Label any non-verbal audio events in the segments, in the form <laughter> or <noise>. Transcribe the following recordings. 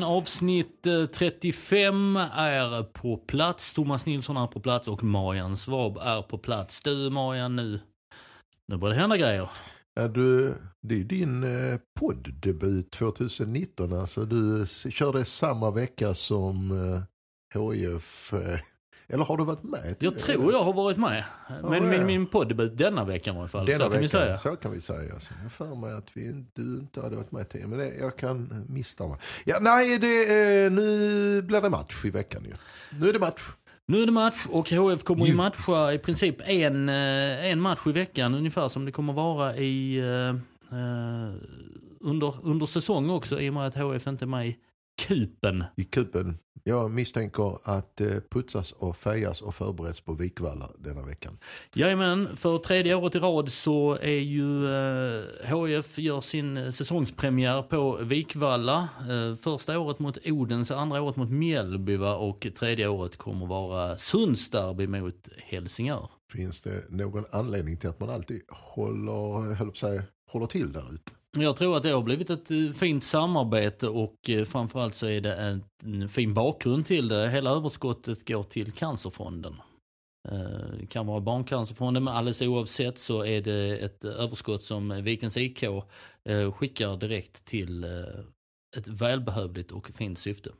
Podden. avsnitt eh, 35 är på plats. Thomas Nilsson är på plats och Marian Svab är på plats. Du Marian, nu, nu börjar det hända grejer. Ja, du, det är din eh, poddebut podddebut 2019. Alltså, du körde samma vecka som eh, HIF. Eller har du varit med? Jag tror jag har varit med. Men ja. min, min poddebut denna veckan i alla fall. Denna så kan vi säga. Så kan vi säga. Alltså. Jag för mig att vi inte, du inte hade varit med tidigare. Men det, jag kan missa mig. Ja, nej, det, nu blir det match i veckan ju. Nu är det match. Nu är det match och HF kommer ju Ju- matcha i princip en, eh, en match i veckan ungefär som det kommer vara i eh, eh, under, under säsong också i och med att HF inte är med i kupen. I kupen. Jag misstänker att det putsas och fejas och förbereds på Vikvalla denna veckan. Jajamän, för tredje året i rad så är ju eh, HF gör sin eh, säsongspremiär på Vikvalla. Eh, första året mot Odense, andra året mot Mjällby och tredje året kommer vara Sundsderby mot Helsingör. Finns det någon anledning till att man alltid håller, höll på håller till där ute? Jag tror att det har blivit ett eh, fint samarbete och eh, framförallt så är det en, fin bakgrund till det. Hela överskottet går till Cancerfonden. Eh, det kan vara Barncancerfonden men alldeles oavsett så är det ett överskott som Vikens IK skickar direkt till ett välbehövligt och fint syfte.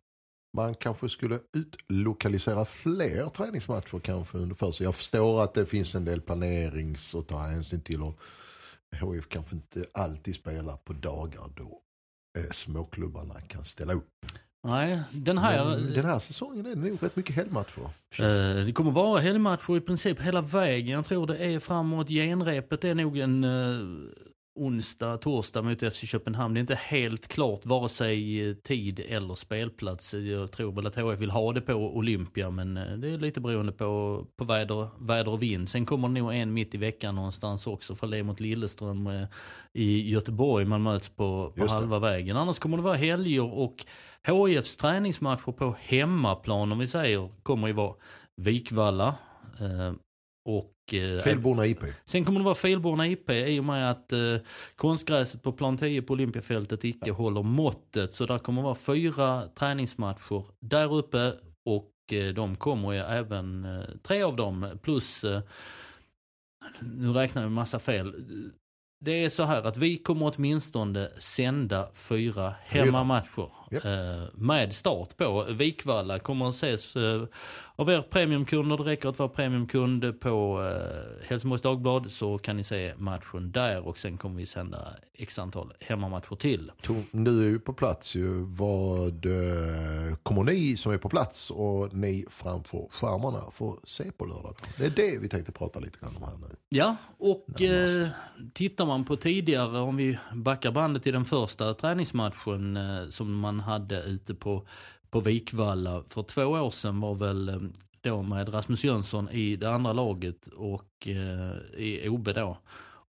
Man kanske skulle utlokalisera fler träningsmatcher kanske under för sig. Jag förstår att det finns en del planerings att ta hänsyn till och HIF kanske inte alltid spelar på dagar då eh, småklubbarna kan ställa upp. Nej, den här... Men den här säsongen är det nog rätt mycket helgmatcher. Eh, Det kommer vara helgmatcher i princip hela vägen. Jag tror det är framåt genrepet. Det är nog en eh, onsdag, torsdag mot FC Köpenhamn. Det är inte helt klart vare sig eh, tid eller spelplats. Jag tror väl att HF vill ha det på Olympia men eh, det är lite beroende på, på väder, väder och vind. Sen kommer det nog en mitt i veckan någonstans också för det är mot Lilleström eh, i Göteborg. Man möts på, på halva vägen. Annars kommer det vara helger och HIFs träningsmatcher på hemmaplan om vi säger kommer ju vara Vikvalla. Eh, och eh, Filborna IP. sen kommer det vara Filborna IP i och med att eh, konstgräset på plan 10 på Olympiafältet icke håller måttet. Så där kommer vara fyra träningsmatcher där uppe och eh, de kommer ju även, eh, tre av dem plus, eh, nu räknar jag med massa fel. Det är så här att vi kommer åtminstone sända fyra Fyra. hemmamatcher Japp. eh, med start på Vikvalla. Kommer att ses eh, av er premiumkunder. Det räcker att vara premiumkund på eh, Helsingborgs Dagblad så kan ni se matchen där och sen kommer vi sända x antal hemmamatcher till. Du är ju på plats ju. Vad kommer ni som är på plats och ni framför skärmarna få se på lördag? Det är det vi tänkte prata lite grann om här nu. Ja, och eh, tittar man på tidigare, om vi backar bandet till den första träningsmatchen eh, som man hade ute på, på Vikvalla för två år sedan var väl eh, då med Rasmus Jönsson i det andra laget och eh, i OB då.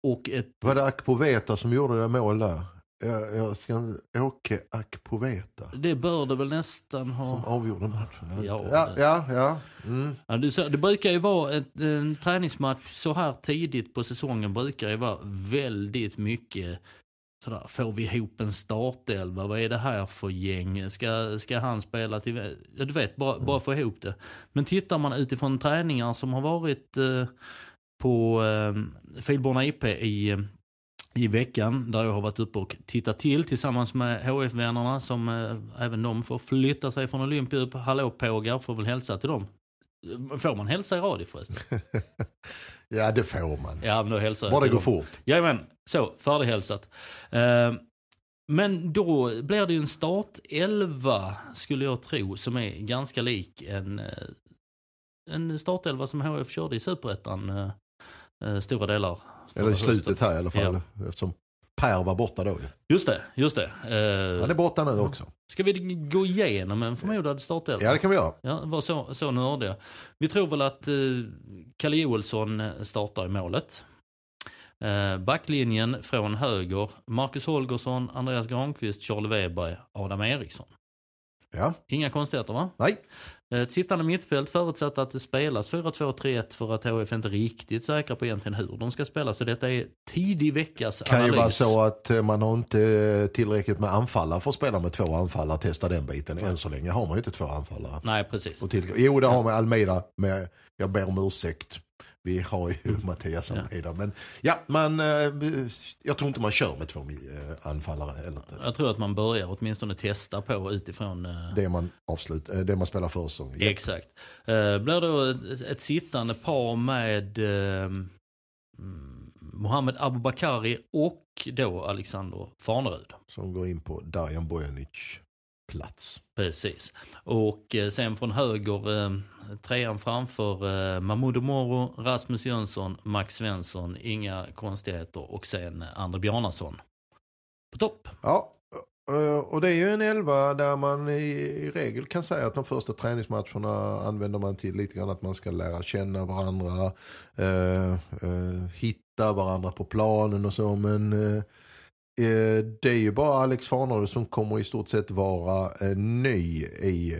Och ett, Var det Akpoveta som gjorde det mål där? Jag, jag ska, Åke Akpoveta det bör det väl nästan ha... som avgjorde matchen. Ja, ja, det- ja. ja. Mm. Ja, det, så, det brukar ju vara ett, en träningsmatch så här tidigt på säsongen brukar det vara väldigt mycket sådär, får vi ihop en startelva? Vad är det här för gäng? Ska, ska han spela till... Ja, du vet, bara, bara få ihop det. Men tittar man utifrån träningar som har varit eh, på eh, Filborna IP i, i veckan, där jag har varit uppe och tittat till tillsammans med HF-vännerna som eh, även de får flytta sig från Olympia upp. Hallå pågar, får väl hälsa till dem. Får man hälsa i radio förresten? <laughs> ja, det får man. Ja, men då hälsar jag Bara det går fort. Jajamän, så färdighälsat. Eh, Men då blir det ju en startelva, skulle jag tro, som är ganska lik en, eh, en startelva som HF körde i Superettan eh, eh, stora delar. Eller i slutet här i alla fall. Eftersom Per var borta då ju. Just det, just det. Eh, Han är borta nu också. Ska vi gå igenom en förmodad startelva? Ja det kan vi göra. Ja, var så, så nördiga. Vi tror väl att eh, Kalle Joelsson eh, startar i målet. Eh, backlinjen från höger, Marcus Holgersson, Andreas Granqvist, Charlie Weberg, Adam Eriksson. Ja, Inga konstigheter va? nej. Eh, Ett sittande mittfält förutsatt att det spelas 4-2-3-1 för att HF inte riktigt säkra på egentligen hur de ska spela. Så detta är tidig veckas kan ju analys. vara så att eh, man har inte tillräckligt med anfallare för att spela med två anfallare. Testa den biten. Än så länge har man ju inte två anfallare. Nej, precis. Och till, jo det har man Almeida. Men jag ber om ursäkt. Vi har ju Mattias Almeida. Men ja, man, eh, jag tror inte man kör med två anfallare. Eller. Jag tror att man börjar åtminstone testa på utifrån eh, Det man, avslut, eh, det man spelar för säsong. Ja. Exakt. Blir då ett, sittande par med eh, mm, Mohamed Abubakari och då Alexander Farnerud. Som går in på Dajan Bojanic plats. Precis. Och eh, sen från höger, eh, trean framför eh, Mahmoud Moro, Rasmus Jönsson, Max Svensson, inga konstigheter och sen André Bjarnason. På topp. Ja, och det är ju en elva där man i, regel kan säga att de första träningsmatcherna använder man till lite grann att man ska lära känna varandra, eh, eh, hitta varandra på planen och så. Men eh, det är ju bara Alex Farnerud som kommer i stort sett vara eh, ny i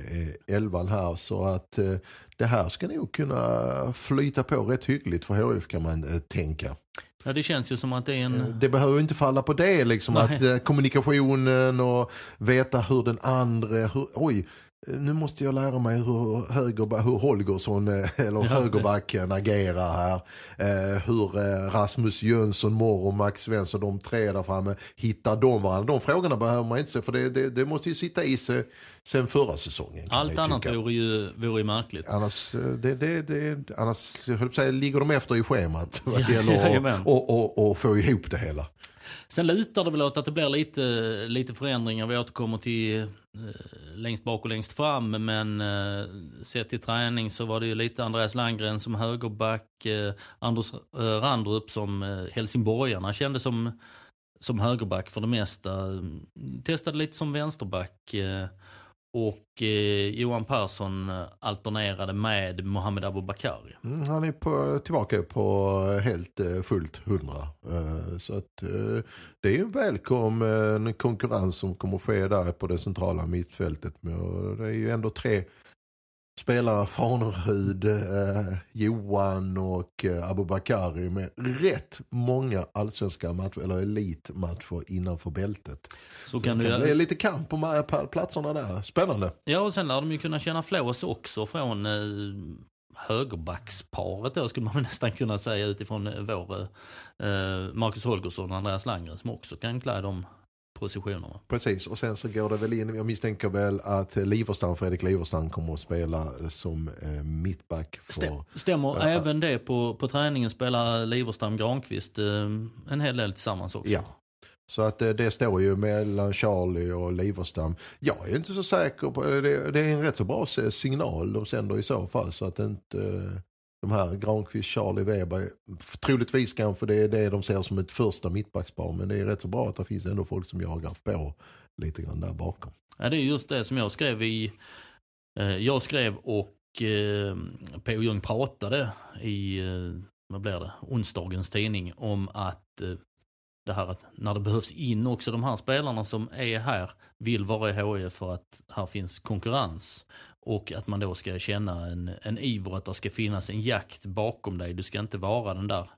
eh, elvan här. Så att eh, det här ska nog kunna flyta på rätt hyggligt för HF kan man eh, tänka. Ja, det känns ju som att det är en... Det behöver ju inte falla på det liksom. Nej. Att eh, kommunikationen och veta hur den andra, hur, oj, eh, nu måste jag lära mig hur, höger, hur Holgersson eh, <laughs> eller högerbacken agerar här. Eh, hur eh, Rasmus Jönsson, Morr och Max Svensson, de tre där framme, hittar de varandra? De frågorna behöver man inte se för det, det, det måste ju sitta i sig sen förra säsongen. Allt annat tycka. vore ju, vore ju märkligt. Annars, eh, det, det, det, annars jag säga, ligger de efter i schemat <laughs> vad det gäller <laughs> att och, och, och få ihop det hela. Sen lutar det väl åt att det blir lite, lite förändringar. Vi återkommer till eh, längst bak och längst fram. Men eh, sett till träning så var det ju lite Andreas Landgren som högerback. Eh, Anders eh, Randrup som eh, helsingborgarna kände som, som högerback för det mesta. Testade lite som vänsterback. Eh, och eh, Johan Persson eh, alternerade med Mohamed Abubakari. Mm, han är på, tillbaka på helt eh, fullt hundra. Eh, Så att eh, det är ju en välkommen eh, konkurrens som kommer att ske där på det centrala mittfältet. Men, Det är ju ändå tre spelare, Farnerud, eh, Johan och eh, Abubakari med rätt många allsvenska matcher, eller elitmatcher innanför bältet. Så, Så kan det kan bli lite kamp på de här platserna där. Spännande. Ja, och sen lär de ju kunna känna flås också från eh, högerbacksparet då, skulle man nästan kunna säga utifrån eh, vår eh, Marcus Holgersson och Andreas Landgren som också kan klä de positionerna. Precis, och sen så går det väl in, jag misstänker väl att Liverstam, Fredrik Liverstam kommer att spela som eh, mittback för... Stäm, stämmer Ja. även det på, på träningen spelar Liverstam Granqvist eh, en hel del tillsammans också. Ja. Så att det, det står ju mellan Charlie och Liverstam. Jag är inte så säker på, det, det är en rätt så bra signal de sänder i så fall så att inte eh, de här Granqvist, Charlie, Weber, troligtvis kanske det är det de ser som ett första mittbackspar men det är rätt så bra att det finns ändå folk som jagar på lite grann där bakom. Ja, det är just det som jag skrev i... Eh, jag skrev och eh, P.O. Jung pratade i, eh, vad blir det, onsdagens tidning om att eh, det här att när det behövs in också de här spelarna som är här vill vara i HIF för att här finns konkurrens. Och att man då ska känna en, en iver att det ska finnas en jakt bakom dig. Du ska inte vara den där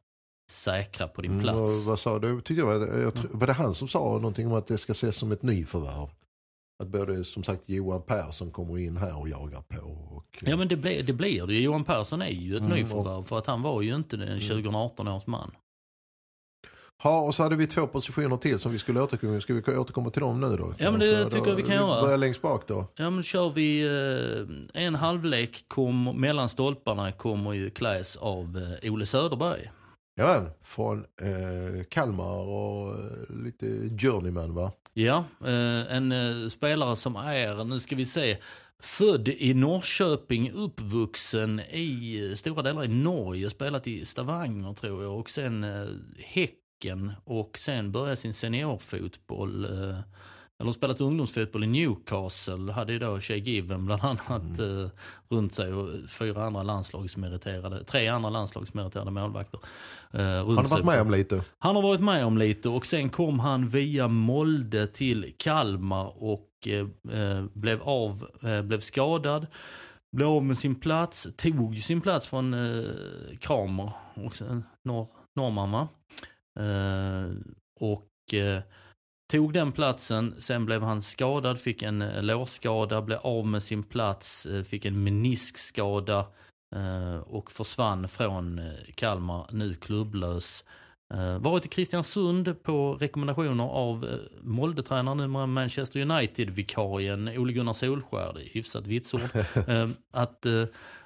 säkra på din Mm, plats. och vad sa du? Tyckte jag, var- jag, tror- var det han som sa någonting om att det ska ses som ett nyförvärv? Att både som sagt Johan Persson kommer in här och jagar på. Och, Ja men det blir det. Blir det. Johan Persson är ju ett Mm, nyförvärv för att han var ju inte en 2018 års man. Ja, och så hade vi två positioner till som vi skulle återkomma Ska vi återkomma till dem nu då? Ja, men det Kanske tycker jag vi kan göra. börjar längst bak då. Ja men kör vi eh, en halvlek kom, mellan stolparna kommer ju kläs av eh, Ole Söderberg. Ja, från eh, Kalmar och eh, lite journeyman va? Ja, eh, en eh, spelare som är, nu ska vi se, född i Norrköping, uppvuxen i stora delar i Norge, spelat i Stavanger tror jag och sen eh, Häcken och sen började sin seniorfotboll. Eh, eller spelat ungdomsfotboll i Newcastle, hade ju då Shea Given bland annat mm. eh, runt sig och fyra andra landslagsmeriterade, tre andra landslagsmeriterade målvakter. Eh, han har varit med om lite. Han har varit med om lite och sen kom han via Molde till Kalmar och eh, eh blev, av, eh, blev skadad. Blev av med sin plats, tog sin plats från eh, Kramer, också, norr, norrman va? Eh, och eh, tog den platsen, sen blev han skadad, fick en eh, lårskada, blev av med sin plats, fick en meniskskada och försvann från Kalmar, nu klubblös. Varit i Kristiansund på rekommendationer av Molde-tränaren, numera Manchester United-vikarien Ole Gunnar Solskär, det är hyfsat vitsord. <laughs> att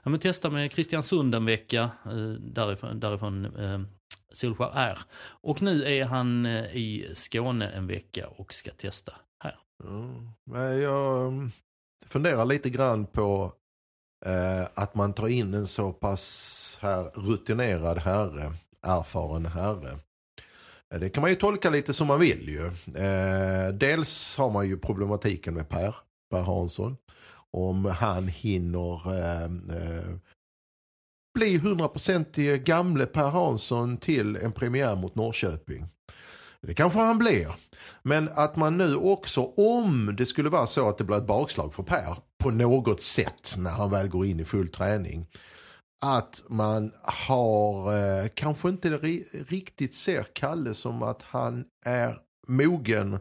ja, men testa med Kristiansund en vecka, därifrån, därifrån Solskjaer är. Och nu är han eh, i Skåne en vecka och ska testa här. Mm. Jag mm, funderar lite grann på eh, att man tar in en så pass här rutinerad herre, erfaren herre. Eh, det kan man ju tolka lite som man vill ju. Eh, dels har man ju problematiken med Per, Per Hansson. Om han hinner eh, eh bli 100% gamle Per Hansson till en premiär mot Norrköping. Det kanske han blir. Men att man nu också, om det skulle vara så att det blir ett bakslag för Per på något sätt när han väl går in i full träning. Att man har, eh, kanske inte riktigt ser Kalle som att han är mogen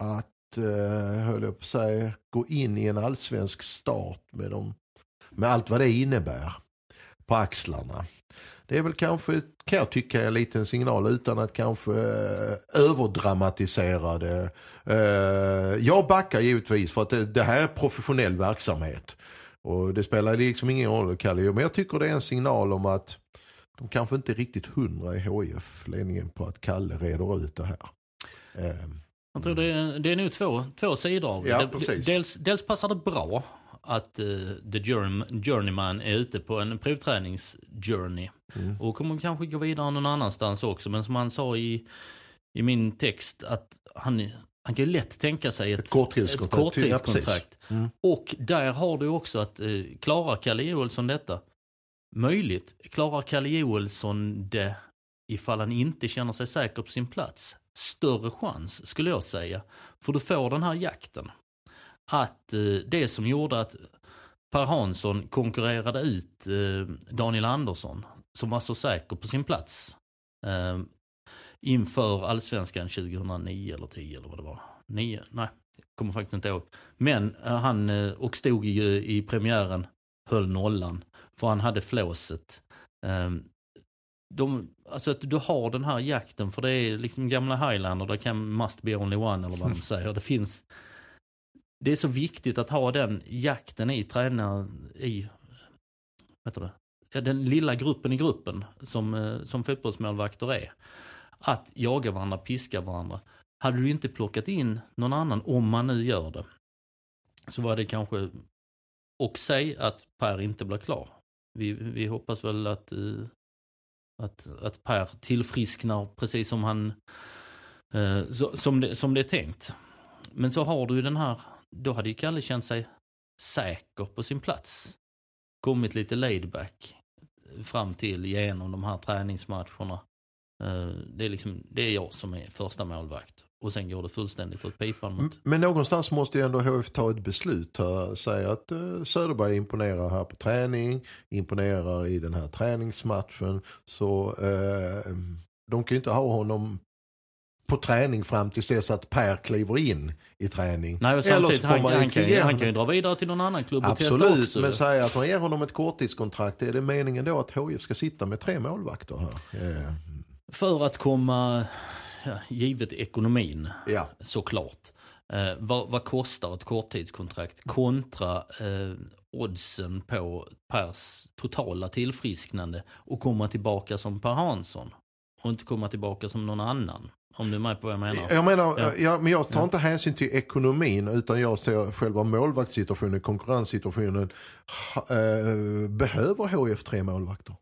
att, eh, höll jag på att säga, gå in i en allsvensk start med, dem, med allt vad det innebär på axlarna. Det är väl kanske, kan jag tycka, en liten signal utan att kanske eh, överdramatisera det. Eh, jag backar givetvis för att det, det, här är professionell verksamhet. Och det spelar liksom ingen roll, Kalle. Men jag tycker det är en signal om att de kanske inte är riktigt hundra i HIF, ledningen på att Kalle reder ut det här. Eh, jag tror det är, det är nog två, två sidor av det. Ja, dels, dels passar det bra att uh, The Journeyman är ute på en provträningsjourney. Mm. Och kommer kanske gå vidare någon annanstans också. Men som han sa i, i min text att han, han kan ju lätt tänka sig ett, ett korttidskontrakt. Ett korttidskontrakt. Ja, mm. Och där har du också att uh, klarar Kalle Joelsson detta? Möjligt. Klarar Kalle Joelsson det ifall han inte känner sig säker på sin plats? Större chans skulle jag säga. För du får den här jakten att eh, det som gjorde att Per Hansson konkurrerade ut eh, Daniel Andersson, som var så säker på sin plats eh, inför allsvenskan 2009 eller 10 eller vad det var. 9? Nej, kommer faktiskt inte ihåg. Men han, och stod i, i premiären, höll nollan, för han hade flåset. De, alltså att du har den här jakten, för det är liksom gamla Highlander, det kan must be only one eller vad de <laughs> säger. Det finns det är så viktigt att ha den jakten i tränare, i, vet du det, den lilla gruppen i gruppen som, eh, som fotbollsmålvakter är. Att jaga varandra, piska varandra. Hade du inte plockat in någon annan, om man nu gör det, så var det kanske, och säg att Per inte blir klar. Vi, vi hoppas väl att, eh, att, att Per tillfrisknar precis som han, eh, som, det, som det är tänkt. Men så har du ju den här då hade ju Kalle känt sig säker på sin plats. Kommit lite laidback eh, fram till genom de här träningsmatcherna. Eh, det är, liksom, det är jag som är första målvakt. Och sen går det fullständigt åt pipan. Mot... Men någonstans måste ju ändå HF ta ett beslut. Säga att eh, Söderberg imponerar här på träning. Imponerar i den här träningsmatchen. Så eh, de kan ju inte ha honom på träning fram tills dess att Per kliver in i träning. Nej, och samtidigt, han, han, kan, han kan ju dra vidare till någon annan klubb och Absolut, testa också. men säga att man ger honom ett korttidskontrakt. Är det meningen då att HIF ska sitta med tre målvakter här? Yeah. För att komma, ja, givet ekonomin, ja. såklart. Eh, vad, vad, kostar ett korttidskontrakt kontra eh, oddsen på Pers totala tillfrisknande och komma tillbaka som Per Hansson? och inte komma tillbaka som någon annan. Om du är med på vad jag menar. Jag menar, Ja. ja. men jag tar inte hänsyn till ekonomin utan jag ser själva målvaktssituationen, konkurrenssituationen. Eh, behöver HF tre målvakter?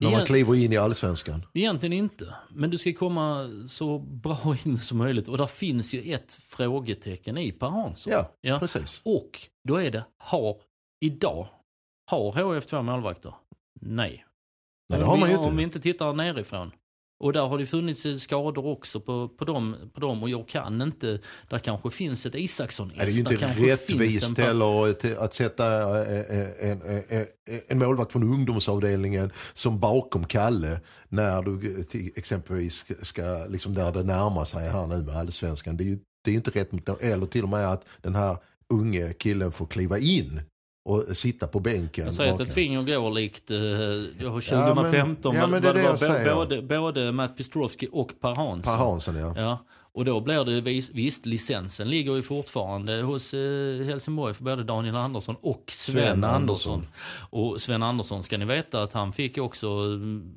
När man kliver in i allsvenskan. Egentligen inte. Men du ska komma så bra in som möjligt. Och där finns ju ett frågetecken i Per Hansson. Ja, Ja. precis. Och då är det, har idag, har HF två målvakter? Nej. Nej, det har man ju om vi inte. inte tittar nerifrån. Och där har det funnits eh, skador också på, på, dem, på dem. Och jag kan inte, där kanske finns ett isaksson Nej, det är ju inte rättvist heller att sätta eh, en, en, en, en målvakt från ungdomsavdelningen som bakom Kalle när du exempelvis ska, liksom där det närmar sig här nu med allsvenskan. Det är ju det är inte rätt mot Eller till och med att den här unge killen får kliva in och sitta på bänken. Jag säger att ett finger går likt, eh, jag har Ja, men- 2015, ja, det var det både, både Matt Pistrovski och Per Hansson. Per Hansson ja. Ja, och då blir det vis, visst, licensen ligger ju fortfarande hos eh, Helsingborg för både Daniel Andersson och Sven, Sven Andersson. Andersson. Och Sven Andersson ska ni veta att han fick också, mm,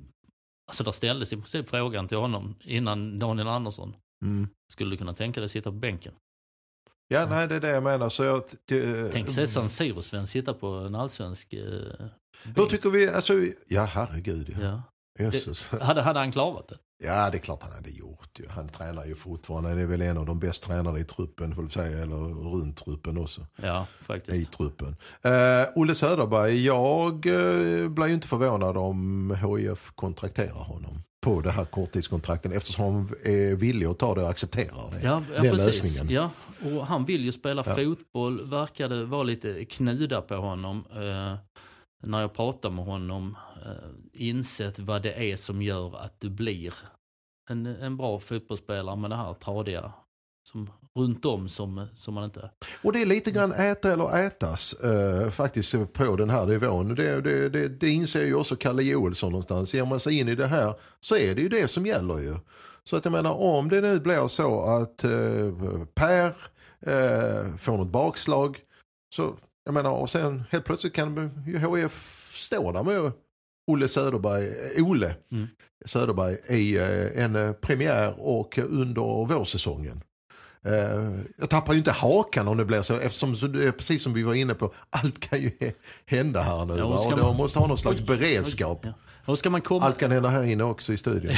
alltså där ställdes i princip frågan till honom innan Daniel Andersson. Mm. Skulle du kunna tänka dig sitta på bänken? Ja, nej det är det jag menar. Så jag, det, Tänk sig San Siro-Sven sitta på en allsvensk eh, Hur tycker vi, alltså, ja herregud ja. Ja. Jösses. Hade, hade han klarat det? Ja, det är klart han hade gjort. Ju. Han tränar ju fortfarande. Han är väl en av de bäst tränade i truppen, får säga. Eller runt truppen också. Ja, I faktiskt. truppen. Uh, Olle Söderberg, jag uh, blir ju inte förvånad om HIF kontrakterar honom på det här korttidskontrakten eftersom han är villig att ta det och accepterar det. Ja, ja den precis. lösningen. Ja, och han vill ju spela Ja. fotboll, verkade vara lite knuda på honom. Eh, när jag pratar med honom, eh, insett vad det är som gör att du blir en, en bra fotbollsspelare med det här tradiga som, runt om som, som man inte... Och det är lite grann äta eller ätas eh, faktiskt på den här nivån. Det, det, det, det inser ju också Kalle Joelsson någonstans. Ger man sig in i det här så är det ju det som gäller ju. Så att jag menar om det nu blir så att eh, Per eh, får något bakslag så jag menar och sen helt plötsligt kan ju HF stå där med Olle Söderberg, eh, Ole Mm. Söderberg i eh, en eh, premiär och under vårsäsongen. Eh, jag tappar ju inte hakan om det blir så eftersom precis som vi var inne på, allt kan ju hända här nu. Ja, och och man- måste ha någon slags Oj, beredskap. Ja. Och ska man komma... Allt kan hända här inne också i studion.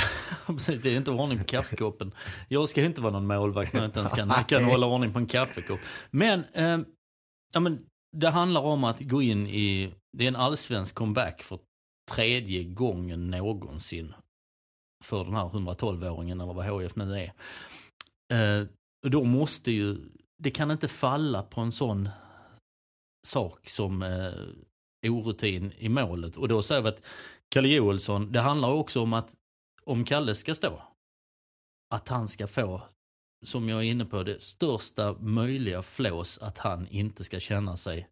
<laughs> Det är inte ordning på kaffekoppen. Jag ska inte vara någon målvakt när jag inte ens kan, kan hålla ordning på en kaffekopp. Men, eh, ja, men det handlar om att gå in i, det är en allsvensk comeback för tredje gången någonsin. För den här 112-åringen eller vad HF nu är. Eh, och då måste ju, det kan inte falla på en sån sak som eh, orutin i målet. Och då säger vi att Kalle Joelsson, det handlar också om att om Kalle ska stå, att han ska få, som jag är inne på, det största möjliga flås att han inte ska känna sig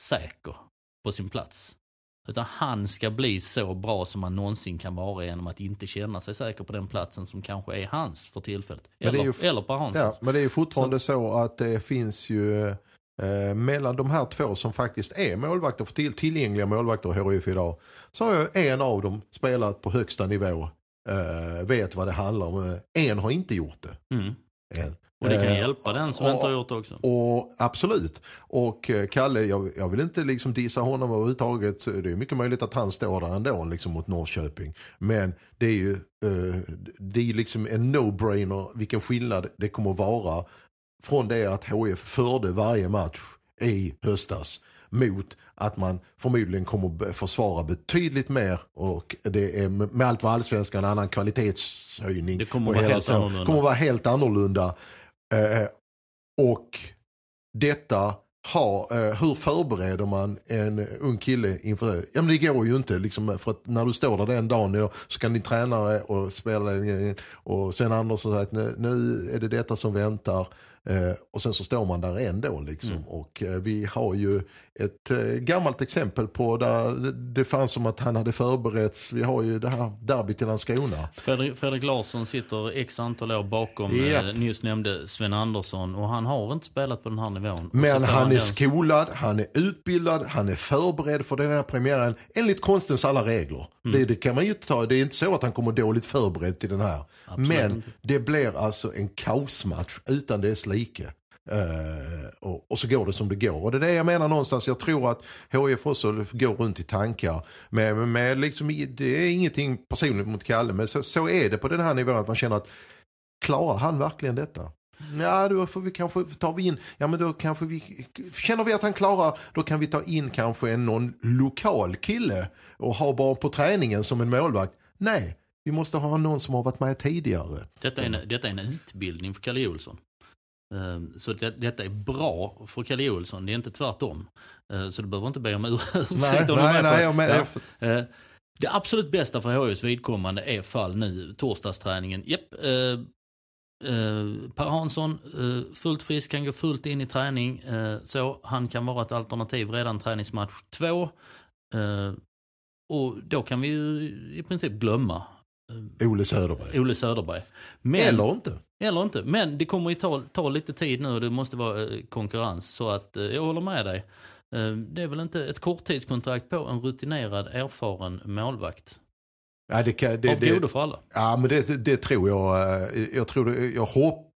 säker på sin plats. Utan han ska bli så bra som han någonsin kan vara genom att inte känna sig säker på den platsen som kanske är hans för tillfället. Eller, ju- eller på Hanssons. Ja, men det är ju fortfarande så att det finns ju eh, mellan de här två som faktiskt är målvakter, för till, tillgängliga målvakter i HIF idag, så har ju en av dem spelat på högsta nivå, eh, vet vad det handlar om. En har inte gjort det. Mm. En. Och det kan Eh, hjälpa den som och- inte har gjort det också. Och absolut. Och eh, Kalle, jag, jag vill inte liksom dissa honom överhuvudtaget. Det är mycket möjligt att han står där ändå liksom mot Norrköping. Men det är ju eh, det är liksom en no-brainer vilken skillnad det kommer att vara från det att HF förde varje match i höstas mot att man förmodligen kommer att försvara betydligt mer och det är med allt vad allsvenskan en annan kvalitetshöjning. Det kommer vara helt annorlunda. kommer vara helt annorlunda. Eh, och detta har, eh, hur förbereder man en ung kille inför det? Ja men det går ju inte liksom, för att när du står där den dagen då, så kan din tränare och spelare och Sven Andersson säga att nu, nu är det detta som väntar. Eh, och sen så står man där ändå liksom. Mm. Och eh, vi har ju ett eh, gammalt exempel på där det, fanns som att han hade förberetts. Vi har ju det här derbyt i Landskrona. Fredrik, Fredrik Larsson sitter x antal år bakom eh, nyss nämnde Sven Andersson och han har inte spelat på den här nivån. Men han är den- skolad, han är utbildad, han är förberedd för den här premiären enligt konstens alla regler. Mm. Det, det kan man ju ta, det är inte så att han kommer dåligt förberedd till den här. Men inte. det blir alltså en kaosmatch utan dess like. Eh, och, och så går det som det går. Och det är det jag menar någonstans. Jag tror att HIF också går runt i tankar. Med, med, liksom, det är ingenting personligt mot Kalle. Men så, så är det på den här nivån att man känner att klarar han verkligen detta? Ja, då får vi kanske ta vi in, ja men då kanske vi, känner vi att han klarar, då kan vi ta in kanske en någon lokal kille och ha bara på träningen som en målvakt. Nej, vi måste ha någon som har varit med tidigare. Detta är, en, detta är en utbildning för Kalle Olsson. Eh, Så det, detta är bra för Kalle Olsson, det är inte tvärtom. Eh, Så du behöver inte be om <laughs> ursäkt Nej, om nej, med nej, jag men, Ja. Eh, Det absolut bästa för HIs vidkommande är fall nu, torsdagsträningen. Japp, eh, Per Hansson, eh, fullt frisk, kan gå fullt in i träning. Eh, så Han kan vara ett alternativ redan träningsmatch två. Eh, och då kan vi ju i princip glömma Ole Söderberg. Olle Söderberg. Men, Eller inte. Eller inte. Men det kommer ju ta, ta lite tid nu och det måste vara eh, konkurrens. Så att eh, jag håller med dig. Eh, det är väl inte ett korttidskontrakt på en rutinerad, erfaren målvakt. Ja, det, kan, det, Av godo för alla. Ja, men det, det tror jag. Jag, tror jag, hopp,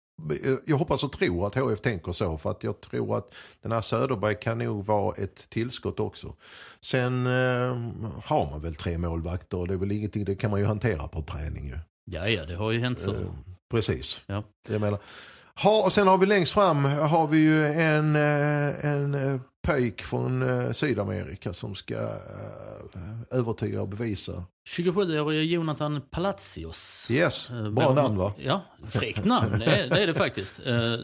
jag hoppas och tror att HF tänker så. För att jag tror att den här Söderberg kan nog vara ett tillskott också. Sen eh, har man väl tre målvakter och det är väl ingenting, det kan man ju hantera på träning ju. Ja, ja, det har ju hänt förr. Precis. Ja. Jag menar. Ha, och sen har vi längst fram har vi ju en, eh, en eh, pöjk från eh, Sydamerika som ska övertyga och bevisa. 27-årige Jonathan Palacios. Yes, bra bor- namn va? Ja, fräckt namn. Det är, det är det faktiskt.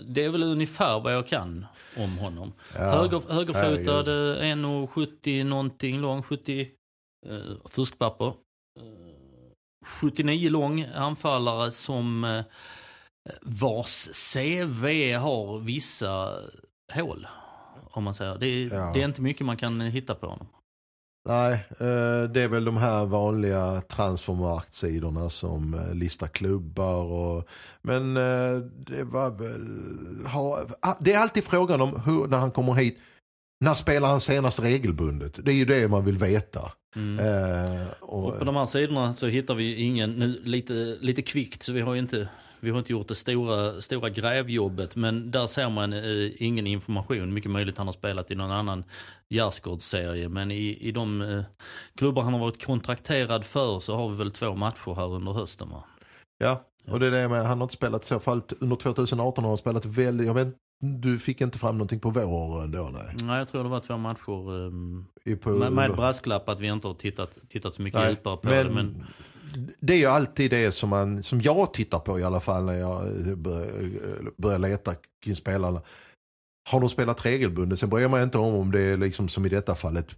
Det är väl ungefär vad jag kan om honom. Ja, Höger, högerfotad, herregud. eh, 1,70 någonting lång, 70 eh, fuskpapper. Eh, 79 lång anfallare som eh, vars CV har vissa hål. Om man säger. Det är, Ja. det är inte mycket man kan hitta på honom. Nej, eh, det är väl de här vanliga transfermarktsidorna som eh, listar klubbar. Och, men eh, det var väl... Ah, det är alltid frågan om hur, när han kommer hit. När spelar han senast regelbundet? Det är ju det man vill veta. Mm. Eh, och, Och på de här sidorna så hittar vi ingen, nu lite, lite kvickt så vi har inte, vi har inte gjort det stora, stora grävjobbet men där ser man eh, ingen information. Mycket möjligt han har spelat i någon annan gärdsgårdsserie men i, i de eh, klubbar han har varit kontrakterad för så har vi väl två matcher här under hösten va? ja, och det är det med, han har inte spelat så fall under 2018 har han spelat väldigt, jag vet du fick inte fram någonting på våren då nej? Nej jag tror det var två matcher I på, med, med brasklapp att vi inte har tittat, tittat så mycket Nej, djupare på men, det. Men det är ju alltid det som, man, som jag tittar på i alla fall när jag eh, börjar, börjar leta kring spelarna. Har de spelat regelbundet? Sen bryr jag mig inte om om det är liksom som i detta fallet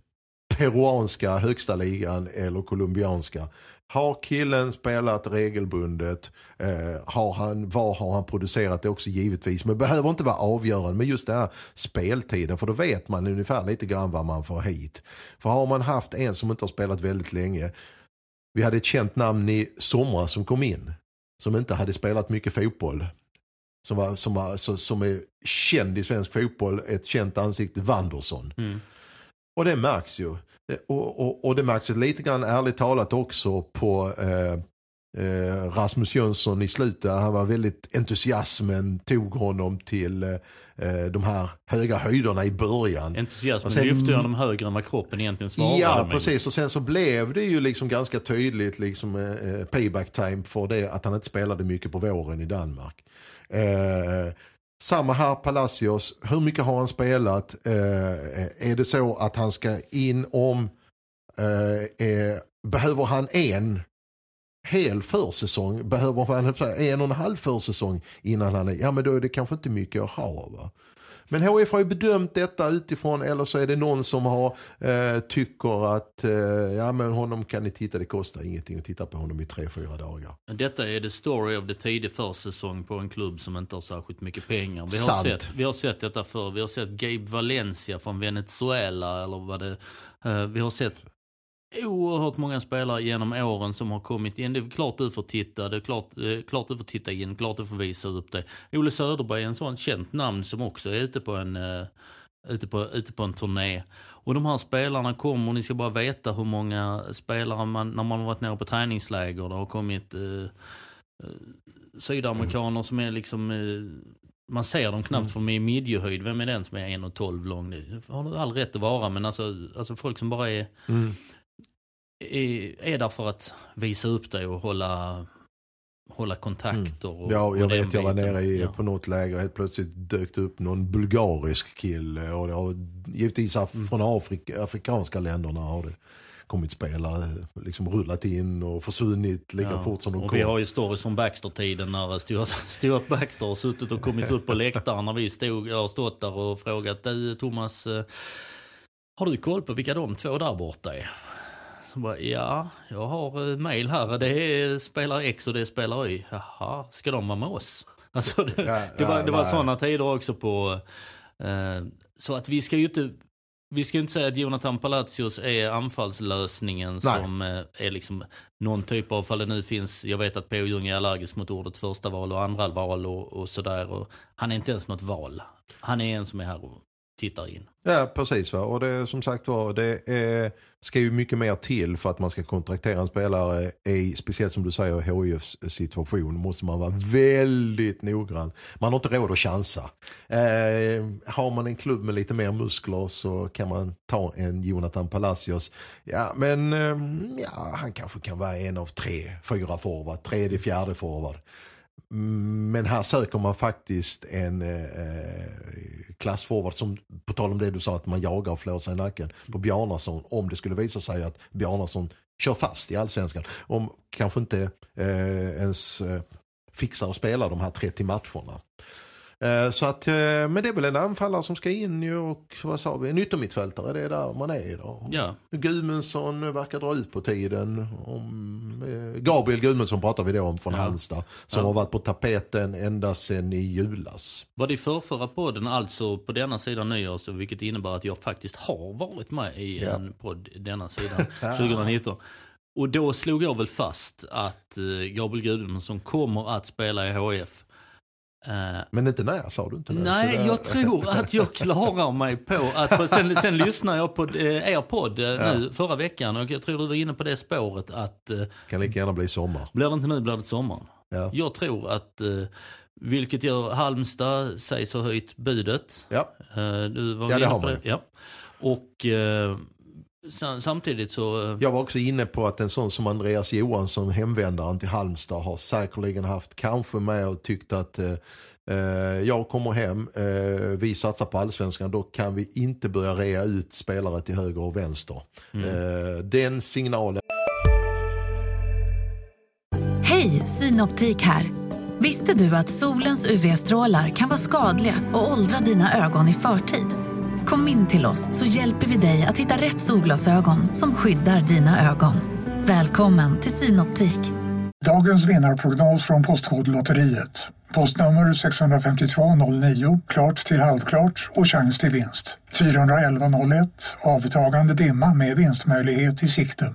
peruanska högsta ligan eller colombianska. Har killen spelat regelbundet? Eh, har han, vad har han producerat det också givetvis? Men behöver inte vara avgörande med just den här speltiden. För då vet man ungefär lite grann vad man får hit. För har man haft en som inte har spelat väldigt länge. Vi hade ett känt namn i somras som kom in. Som inte hade spelat mycket fotboll. Som, var, som, var, så, som är känd i svensk fotboll. Ett känt ansikte, Wanderson. mm. Och det märks ju. Och, och, och det märks lite grann ärligt talat också på eh, eh, Rasmus Jönsson i slutet. Han var väldigt entusiasmen tog honom till eh, eh, de här höga höjderna i början. entusiasmen Och sen- lyfte honom högre än vad kroppen egentligen svarade. Ja, precis. Och sen så blev det ju liksom ganska tydligt liksom, eh, payback time för det att han inte spelade mycket på våren i Danmark. Eh, samma här, Palacios. Hur mycket har han spelat? Eh, är det så att han ska in om... Eh, eh, behöver han en hel försäsong? Behöver han en och en halv försäsong innan han är... Ja, men då är det kanske inte mycket att ha. Va? Men HF har ju bedömt detta utifrån, eller så är det någon som har, eh, tycker att eh, ja, men honom kan ni titta, det kostar ingenting att titta på honom i tre, fyra dagar. Detta är the story of the tidig försäsong på en klubb som inte har särskilt mycket pengar. Vi har, Sant. sett, vi har sett detta förr. Vi har sett Gabe Valencia från Venezuela eller vad det eh, Vi har sett oerhört många spelare genom åren som har kommit in. Det är klart du får titta, det är klart, eh, klart du får titta in, klart du får visa upp det. Ole Söderberg är en sån känt namn som också är ute på en, uh, ute på, ute på en turné. Och de här spelarna kommer, ni ska bara veta hur många spelare man, när man har varit nere på träningsläger, det har kommit uh, sydamerikaner som är liksom man ser dem knappt mm. är i midjehöjd. Vem är den som är 1,12 lång? Det har du all rätt att vara. Men alltså, alltså folk som bara är mm är, är där för att visa upp dig och hålla, hålla kontakter. Mm. Och, ja, jag och vet jag var nere i, ja. på något läger helt plötsligt dök det upp någon bulgarisk kille. Och det har, givetvis mm. från Afrika, afrikanska länderna har det kommit spelare, liksom rullat in och försvunnit lika ja. fort som de och kom. Vi har ju stories från Baxter-tiden när Stuart, <laughs> Stuart Baxter har suttit och kommit upp på läktaren när vi stod, har stått där och frågat du Thomas, eh, har du koll på vilka de två där borta är? Bara, ja, jag har eh, mail här. Det är spelare X och det är spelare Y. Jaha, ska de vara med oss? <laughs> Alltså det, ja, det var, det var sådana tider också på... Eh, så att vi ska ju inte... Vi ska inte säga att Jonathan Palacios är anfallslösningen Nej. som eh, är liksom någon typ av, fall det nu finns, jag vet att P.O. Jung är allergisk mot ordet första val och andra val och, och sådär. Han är inte ens något val. Han är en som är här och tittar in. Ja, precis. Va? Och det som sagt var, det är, ska ju mycket mer till för att man ska kontraktera en spelare. I, speciellt som du säger, HIFs situation måste man vara väldigt noggrann. Man har inte råd att chansa. Eh, har man en klubb med lite mer muskler så kan man ta en Jonathan Palacios. Ja, men eh, ja, han kanske kan vara en av tre, fyra forward, tredje, fjärde forward. Men här söker man faktiskt en eh, eh, klassforward som, på tal om det du sa att man jagar och flår sig i nacken på Bjarnason om det skulle visa sig att Bjarnason kör fast i allsvenskan. Om kanske inte eh, ens eh, fixar att spela de här 30 matcherna. Eh, så att, eh, men det är väl en anfallare som ska in ju och vad sa vi, en yttermittfältare, det är där man är idag. Ja. Gudmundsson verkar dra ut på tiden. Om, eh, Gabriel Gudmundsson pratar vi då om från ja. Halmstad. Som ja. har varit på tapeten ända sedan i julas. Var det i förrförra podden, alltså på denna sidan nyår, vilket innebär att jag faktiskt har varit med i ja. en podd denna sidan <laughs> <laughs> 2019. Och då slog jag väl fast att Gabriel Gudmundsson kommer att spela i HF. Uh, men inte när, sa du inte? När, nej, det... jag tror att jag klarar mig på att... Sen, sen lyssnade jag på eh, er podd eh, ja. nu förra veckan och jag tror du var inne på det spåret att... Eh, kan lika gärna bli sommar. Blir det inte nu blir det sommar. Ja. Jag tror att... Eh, vilket gör Halmstad sägs ha höjt budet. Ja, eh, du var ja det har man. Det. Ja. Och Samtidigt så... Jag var också inne på att en sån som Andreas Johansson, hemvändaren till Halmstad, har säkerligen haft kanske med och tyckt att eh, eh, jag kommer hem, eh, vi satsar på allsvenskan, då kan vi inte börja rea ut spelare till höger och vänster. Mm. Eh, den signalen. Hej, Synoptik här. Visste du att solens UV-strålar kan vara skadliga och åldra dina ögon i förtid? Kom in till oss så hjälper vi dig att hitta rätt solglasögon som skyddar dina ögon. Välkommen till Synoptik. Dagens vinnarprognos från Postkodlotteriet. Postnummer 65209, klart till halvklart och chans till vinst. 41101, avtagande dimma med vinstmöjlighet i sikte.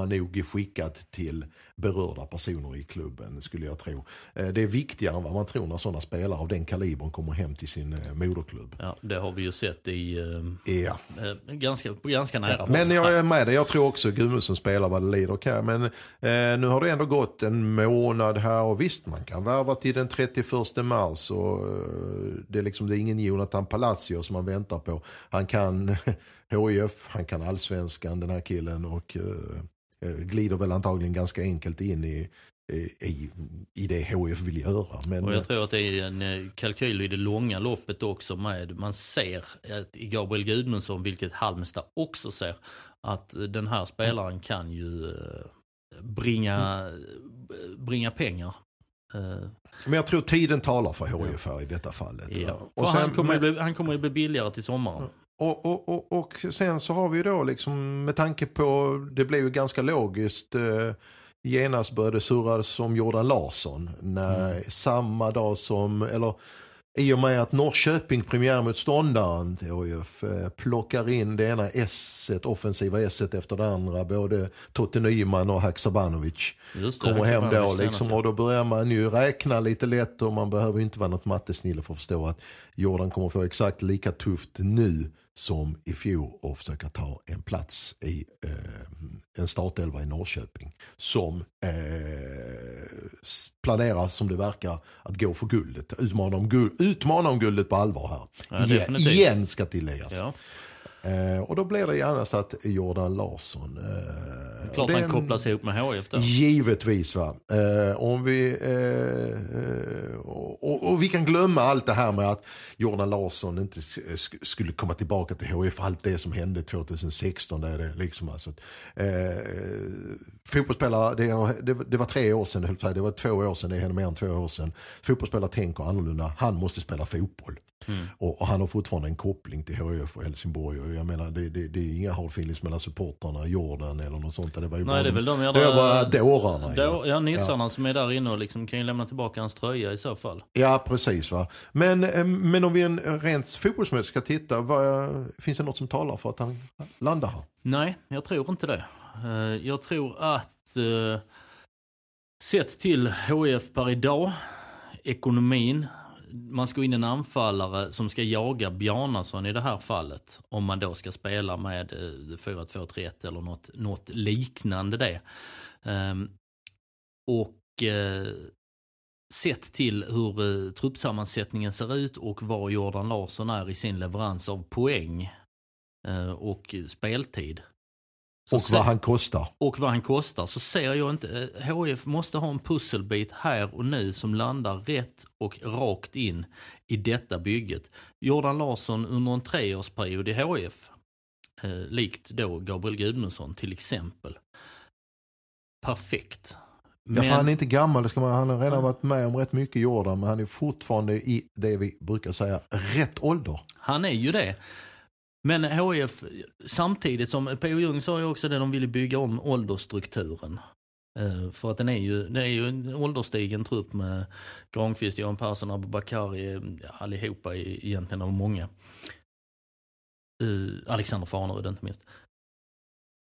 Har nog skickat till berörda personer i klubben skulle jag tro. Eh, det är viktigare än vad man tror när sådana spelare av den kalibern kommer hem till sin eh, moderklubb. Ja, det har vi ju sett i eh, ja. ganska, ganska nära Men jag är med dig, jag tror också Gudmundsson spelar vad det lider kan. Men eh, nu har det ändå gått en månad här och visst man kan värva till den 31 mars och det är liksom det är ingen Jonathan Palacio som man väntar på. Han kan <laughs> HIF, han kan allsvenskan den här killen och eh, glider väl antagligen ganska enkelt in i, i, i det HF vill göra. Men, och jag tror att det är en eh, kalkyl i det långa loppet också med, man ser i Gabriel Gudmundsson, vilket Halmstad också ser, att den här spelaren kan ju eh, bringa, bringa pengar. Eh, men jag tror tiden talar för HIF här i detta fallet. Ja. Och sen, han, kommer men, bli, han kommer ju bli billigare till sommaren. Och, och, och, och, sen så har vi då liksom med tanke på, det blev ju ganska logiskt, eh, genast började surras om Jordan Larsson. När, mm. Samma dag som, eller i och med att Norrköping, premiärmotståndaren till HIF, eh, plockar in det ena S, offensiva S efter det andra. Både Totte Nyman och Haksabanovic kommer hem då. Liksom, och då börjar man ju räkna lite lätt och man behöver inte vara något mattesnille för att förstå att Jordan kommer få exakt lika tufft nu som i fjol och försöka ta en plats i eh, en startelva i Norrköping. Som eh, planerar som det verkar att gå för guldet. Utmana om, guld, utmana om guldet på allvar här. Ja, igen, igen ska tilläggas. Ja. Eh, och då blir det gärna så att Jordan Larsson... Eh, Klart han kopplas ihop med HIF då. Givetvis va. Eh, om vi, eh, och, och, vi kan glömma allt det här med att Jordan Larsson inte skulle komma tillbaka till HIF. Allt det som hände 2016. Där det liksom alltså, eh, fotbollsspelare, det, det, det, var tre år sedan, det var två år sedan, det hände mer än två år sedan. Fotbollsspelare tänker annorlunda. Han måste spela fotboll. Mm. Och, och, han har fortfarande en koppling till HIF och Helsingborg. Och jag menar, det, det, det är inga hard feelings mellan supportrarna, Jordan eller något sånt. Det var ju Nej, bara, det är väl de jävla, det var bara dårarna. Då, ja, nissarna ja. som är där inne och liksom kan ju lämna tillbaka hans tröja i så fall. Ja, precis. va. Men, eh, men om vi en rent fotbollsmässigt ska titta, vad, finns det något som talar för att han landar här? Nej, jag tror inte det. Eh, jag tror att eh, sett till HF per idag, ekonomin, man ska in en anfallare som ska jaga Bjarnason i det här fallet. Om man då ska spela med eh, 4-2-3-1 eller något, något liknande det. Um, och uh, sett till hur uh, truppsammansättningen ser ut och var Jordan Larsson är i sin leverans av poäng uh, och speltid och vad han kostar. Och vad han kostar. Så ser jag inte, HF måste ha en pusselbit här och nu som landar rätt och rakt in i detta bygget. Jordan Larsson under en treårsperiod i HF, eh, likt då Gabriel Gudmundsson till exempel. Perfekt. Men... Ja, han är inte gammal, ska man, han har redan varit med om rätt mycket Jordan, men han är fortfarande i det vi brukar säga rätt ålder. Han är ju det. Men HIF, samtidigt som P.O. Jung sa ju också det, de ville bygga om åldersstrukturen. Uh, för att den är ju, det är ju en ålderstigen trupp med Granqvist, Johan Persson, Abubakari, ja, allihopa egentligen av många. Uh, Alexander Farnerud inte minst.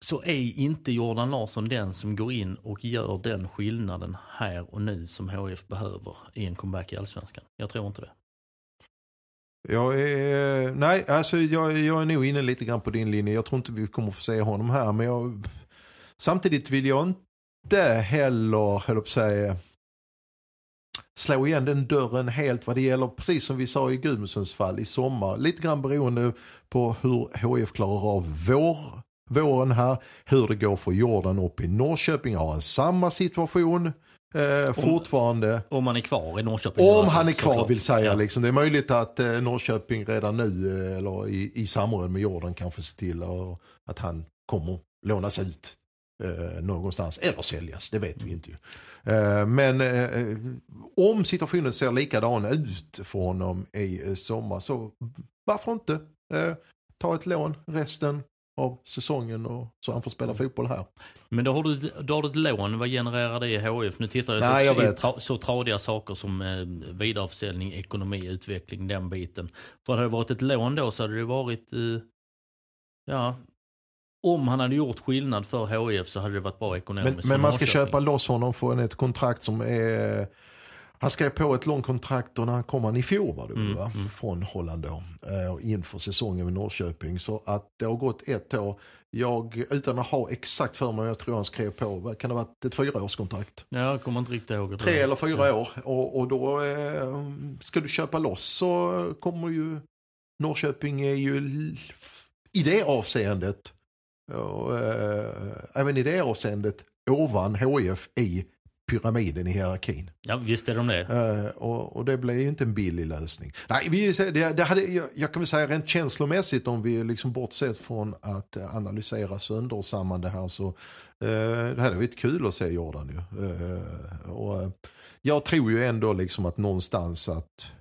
Så är inte Jordan Larsson den som går in och gör den skillnaden här och nu som HF behöver i en comeback i Allsvenskan. Jag tror inte det. Jag är, nej, alltså jag, jag är nog inne lite grann på din linje. Jag tror inte vi kommer få se honom här. Men jag, samtidigt vill jag inte heller, höll på säga, slå igen den dörren helt vad det gäller, precis som vi sa i Gudmundsens fall i sommar. Lite grann beroende på hur HF klarar av vår, våren här. Hur det går för Jordan upp i Norrköping. Har han samma situation? Eh, fortfarande. Om han är kvar i Norrköping? Om han är kvar såklart. vill säga. Ja. Liksom. Det är möjligt att eh, Norrköping redan nu eh, eller i, i samråd med Jordan kanske ser till och, att han kommer lånas ut eh, någonstans eller säljas. Det vet vi inte. Eh, men eh, om situationen ser likadan ut för honom i eh, sommar så varför inte ta ett lån resten av säsongen och så han får spela mm. fotboll här. Men då har du, då har du ett lån, vad genererar det i HF? Nu tittar jag, Nej, så, jag. Tra, så tradiga saker som eh, vidareförsäljning, ekonomi, utveckling, den biten. För hade det varit ett lån då så hade det varit, eh, ja, om han hade gjort skillnad för HF så hade det varit bra ekonomiskt. Men, men man ska köpa loss honom från ett kontrakt som är han skrev på ett långt kontrakt och när han kom han i fjol var det mm, va? Mm. från Holland då. Eh, inför säsongen med Norrköping. Så att det har gått ett år. Jag, utan att ha exakt för mig, jag tror han skrev på, kan det ha varit ett fyraårskontrakt? Ja, jag kommer inte riktigt ihåg. Tre eller fyra år. Och, och då eh, ska du köpa loss så kommer ju Norrköping är ju i det avseendet Och, eh, även i det avseendet ovan HIF i pyramiden i hierarkin. Ja, visst är de det. Eh, och, och det blev ju inte en billig lösning. Nej, vi, det, det hade, jag, jag kan väl säga rent känslomässigt om vi liksom bortsett från att analysera söndersamman det här så eh, det hade varit kul att se Jordan ju. Eh, och, eh, jag tror ju ändå liksom att någonstans att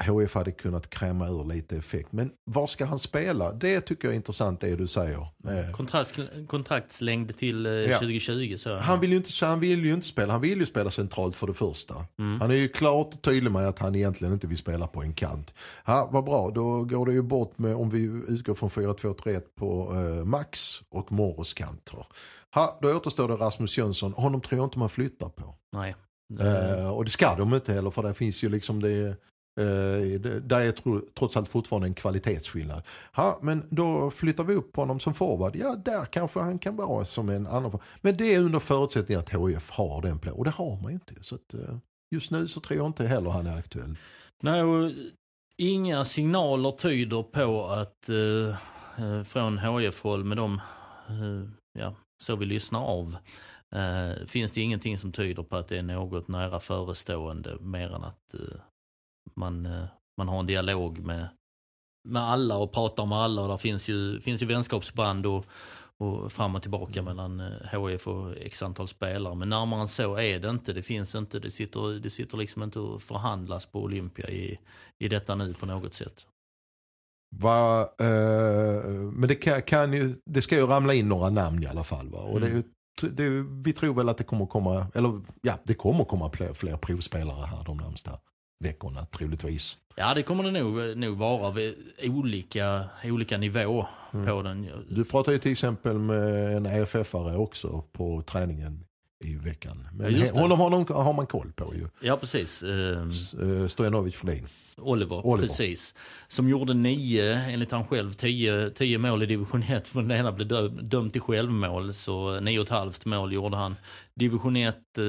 HF hade kunnat kräma ur lite effekt. Men var ska han spela? Det tycker jag är intressant det du säger. Eh, Kontrakt, kontraktslängd till eh, Ja. 2020. Så. Han vill, ju inte, han vill ju inte spela, han vill ju spela centralt för det första. Mm. Han är ju klart och tydlig med att han egentligen inte vill spela på en kant. Ja, vad bra, då går det ju bort med, om vi utgår från 4-2-3-1 på eh, Max och Morros kanter. Ha, då återstår det Rasmus Jönsson, honom tror jag inte man flyttar på. Nej. Eh, och det ska de inte heller för det finns ju liksom det Eh, där är trots allt fortfarande en kvalitetsskillnad. Ha, men då flyttar vi upp honom som forward. Ja, där kanske han kan vara som en annan. Men det är under förutsättning att HIF har den platsen. Och det har man ju inte. Så att, eh, just nu så tror jag inte heller han är aktuell. Nej, och inga signaler tyder på att eh, eh från HIF-håll med de, eh, ja, så vi lyssnar av, eh, finns det ingenting som tyder på att det är något nära förestående mer än att eh, man, eh, man har en dialog med, med alla och pratar med alla och där finns ju, finns ju vänskapsband och, och fram och tillbaka mellan eh, HIF och x antal spelare. Men närmare än så är det inte. Det finns inte. Det sitter, det sitter liksom inte och förhandlas på Olympia i, i detta nu på något sätt. Va, eh, men det, kan, kan ju, det ska ju ramla in några namn i alla fall. Va? Och det ju, det, ju- vi tror väl att det kommer komma, eller ja, det kommer komma fler, fler provspelare här de närmsta veckorna troligtvis. Ja, det kommer det nog, nog vara vid olika, olika nivå på den. Du pratar ju till exempel med en EFF-are också på träningen i veckan. Men Ja, honom har, har man koll på ju. Ja, precis. Eh, Uh, Stojanovic Flodin. Oliver, Oliver. precis. Som gjorde nio, enligt han själv, tio, tio mål i division 1. För den ena blev dö, dömd till självmål, så nio och ett halvt mål gjorde han. Division 1, eh,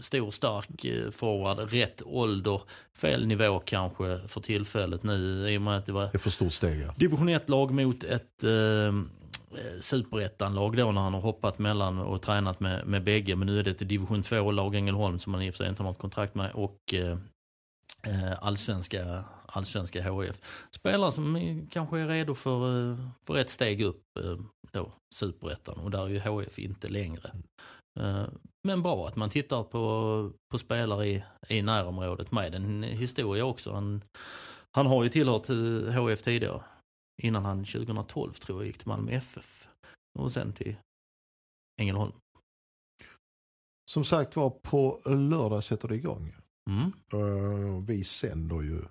stor, stark eh, forward, rätt ålder, fel nivå kanske för tillfället nu i och med att det var Det är för stort steg ja. division 1-lag mot ett eh, superettan-lag då när han har hoppat mellan och tränat med, med bägge. Men nu är det ett division 2-lag Ängelholm som han i och för sig inte har något kontrakt med och eh, eh, Eh, allsvenska, allsvenska HF. Spelare som kanske är redo för, eh, för ett steg upp eh, då, superettan och där är ju HF inte längre. Men bra att man tittar på, på spelare i, i närområdet med en historia också. Han, han har ju tillhört HF tidigare. Innan han 2012 tror jag gick till Malmö FF. Och sen till Ängelholm. Som sagt var, på lördag sätter det igång. Mm. Uh, vi sänder ju.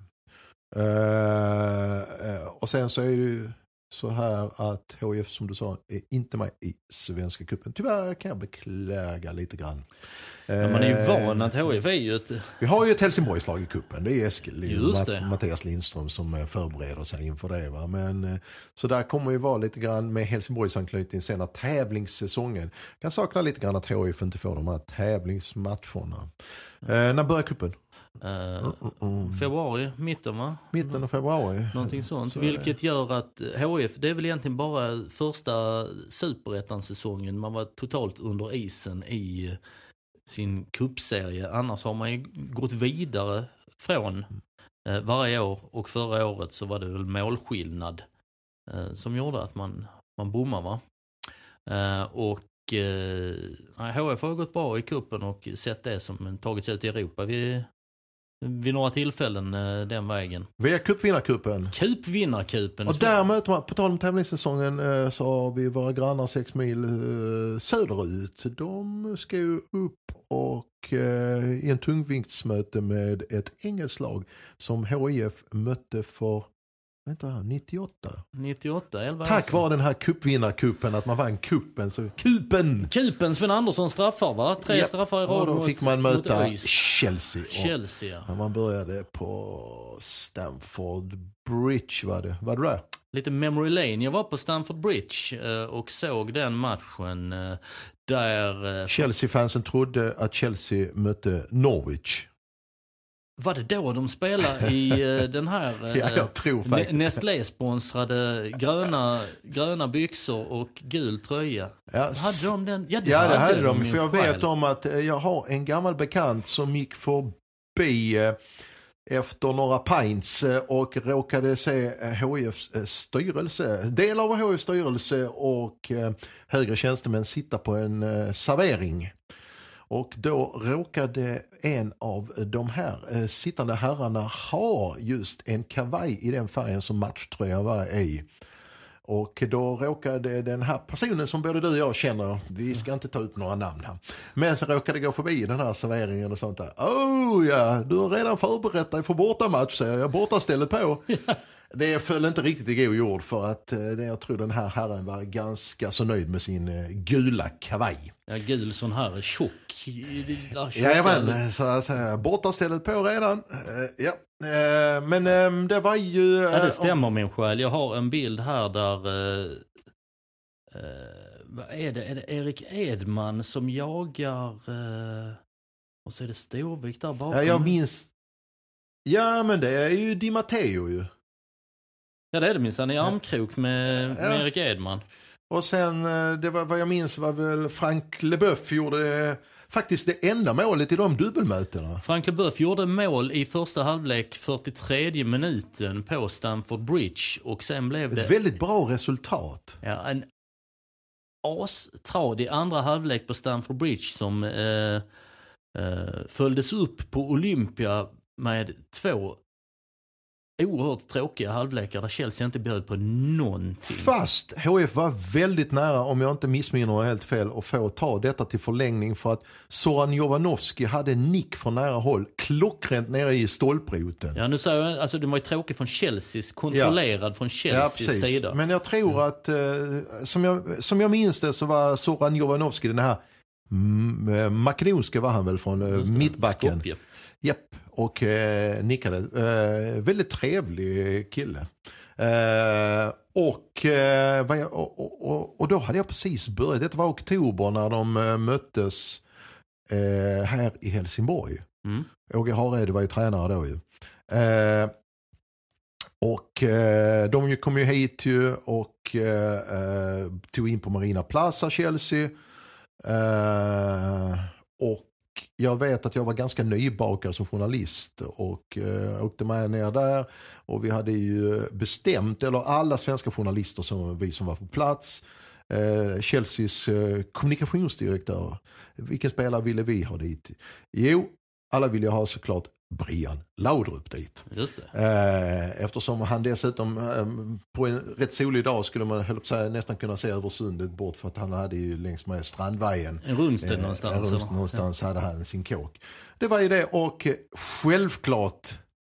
Uh, uh, och sen så är det ju så här att HIF som du sa är inte med i Svenska cupen. Tyvärr kan jag beklaga lite grann. Men man är ju Eh, van att HF är ju ett... Vi har ju ett Helsingborgslag i kuppen. Det är Eskil, Just det. Mattias Lindström som eh, förbereder sig inför det. Va? Men, eh, så där kommer ju vara lite grann med Helsingborgsanknytning sen när tävlingssäsongen. kan sakna lite grann att HIF inte får de här tävlingsmatcherna. Eh, när börjar Eh, februari, mitten va? Mitten av februari. Någonting sånt. Så. Vilket gör att HF, det är väl egentligen bara första superettan-säsongen man var totalt under isen i sin kuppserie. Annars har man ju gått vidare från eh, varje år och förra året så var det väl målskillnad eh, som gjorde att man, man bommade va. Eh, och eh, HF har gått bra i kuppen och sett det som tagits ut i Europa vid, vid några tillfällen eh, den vägen. Vi är cupvinnarcupen. Cupvinnarcupen. Och där möter man, på tal om tävlingssäsongen, eh, så har vi våra grannar sex mil eh, söderut. De ska ju upp och i en tungviktsmöte med ett engelskt lag som HIF mötte för vänta, här, 98. 98, 11 år Tack vare den här cupvinnarcupen, att man vann kuppen. Så, kupen! Kupen, Sven Andersson straffar va? Tre Ja, straffar i Och rad då mot, fick man mot möta ÖIS. Chelsea. Chelsea. ja. Ja, man började på Stamford Bridge var det. Var det där? Lite memory lane. Jag var på Stamford Bridge eh, och såg den matchen eh, där... eh, Chelsea-fansen trodde att Chelsea mötte Norwich. Var det då de spelade i <laughs> eh, den här eh, Ja, faktiskt. Nestlé-sponsrade gröna, gröna byxor och gul tröja? Ja, Hade de den? Ja, Ja, det hade de. För jag vet själv. om att eh, jag har en gammal bekant som gick förbi eh, efter några pints eh, och råkade se eh, HIFs eh, styrelse, del av HIFs styrelse och eh, högre tjänstemän sitta på en eh, servering. Och då råkade en av de här eh, sittande herrarna ha just en kavaj i den färgen som matchtröjan var i. Och då råkade den här personen som både du och jag känner, vi ska inte ta ut några namn här, men så råkade gå förbi den här serveringen och sånt där. Oh ja, du har redan förberett dig för bortamatch säger jag, bortastället på. <laughs> Det föll inte riktigt i god jord för att eh, jag tror den här herren var ganska så nöjd med sin eh, gula kavaj. Ja, gul sån här tjock. tjocka- Jajamän, så jag säger bortastället på redan. Eh, ja. Eh, men eh, det var ju... Ja, eh, det stämmer min själ. Jag har en bild här där... Eh, eh, vad är det? Är det Erik Edman som jagar... Eh, och så är det Storvik där bakom. Ja, jag minns... Ja, men det är ju Di Matteo ju. Ja, det är det minsann. I armkrok med, med Erik Edman. Och sen, eh, det var, vad jag minns var väl Frank Leboeuf gjorde eh, faktiskt det enda målet i de dubbelmötena. Frank Leboeuf gjorde mål i första halvlek 43 minuten på Stamford Bridge och sen blev det Ett väldigt bra resultat. ja, en astradig andra halvlek på Stamford Bridge som eh, eh, följdes upp på Olympia med två oerhört tråkiga halvlekar där Chelsea inte bjöd på någonting. Fast HF var väldigt nära, om jag inte missminner helt fel, att få ta detta till förlängning för att Soran Jovanovski hade en nick från nära håll, klockrent nere i stolproten. Ja, nu säger jag, alltså den var ju tråkig från Chelseas, kontrollerad från Chelseas sida. Men jag tror att, eh, som, jag, som jag minns det så var Soran Jovanovski den här mm, eh, makedonska var han väl från eh, mittbacken. Skopje. Japp, och eh, nickade. Eh, väldigt trevlig kille. Eh, och, eh, jag, och, och, och, då hade jag precis börjat, det var oktober när de eh, möttes eh, här i Helsingborg. Mm. Åge Hareide var ju tränare då ju. Och eh, de kom ju hit ju och eh, tog in på Marina Plaza, Chelsea. Eh, och jag vet att jag var ganska nybakad som journalist och eh, åkte med ner där. Och vi hade ju bestämt, eller alla svenska journalister som vi som var på plats, eh, Chelseas eh, kommunikationsdirektör, vilken spelare ville vi ha dit? Jo, alla ville ha såklart Brian Laudrup dit. Just det. Eh, eftersom han dessutom eh, på en rätt solig dag skulle man höll säga, nästan kunna se över sundet bort för att han hade ju längs med Strandvägen. En Rundsted Eh, någonstans. runt eller? någonstans hade han sin kåk. Det var ju det och självklart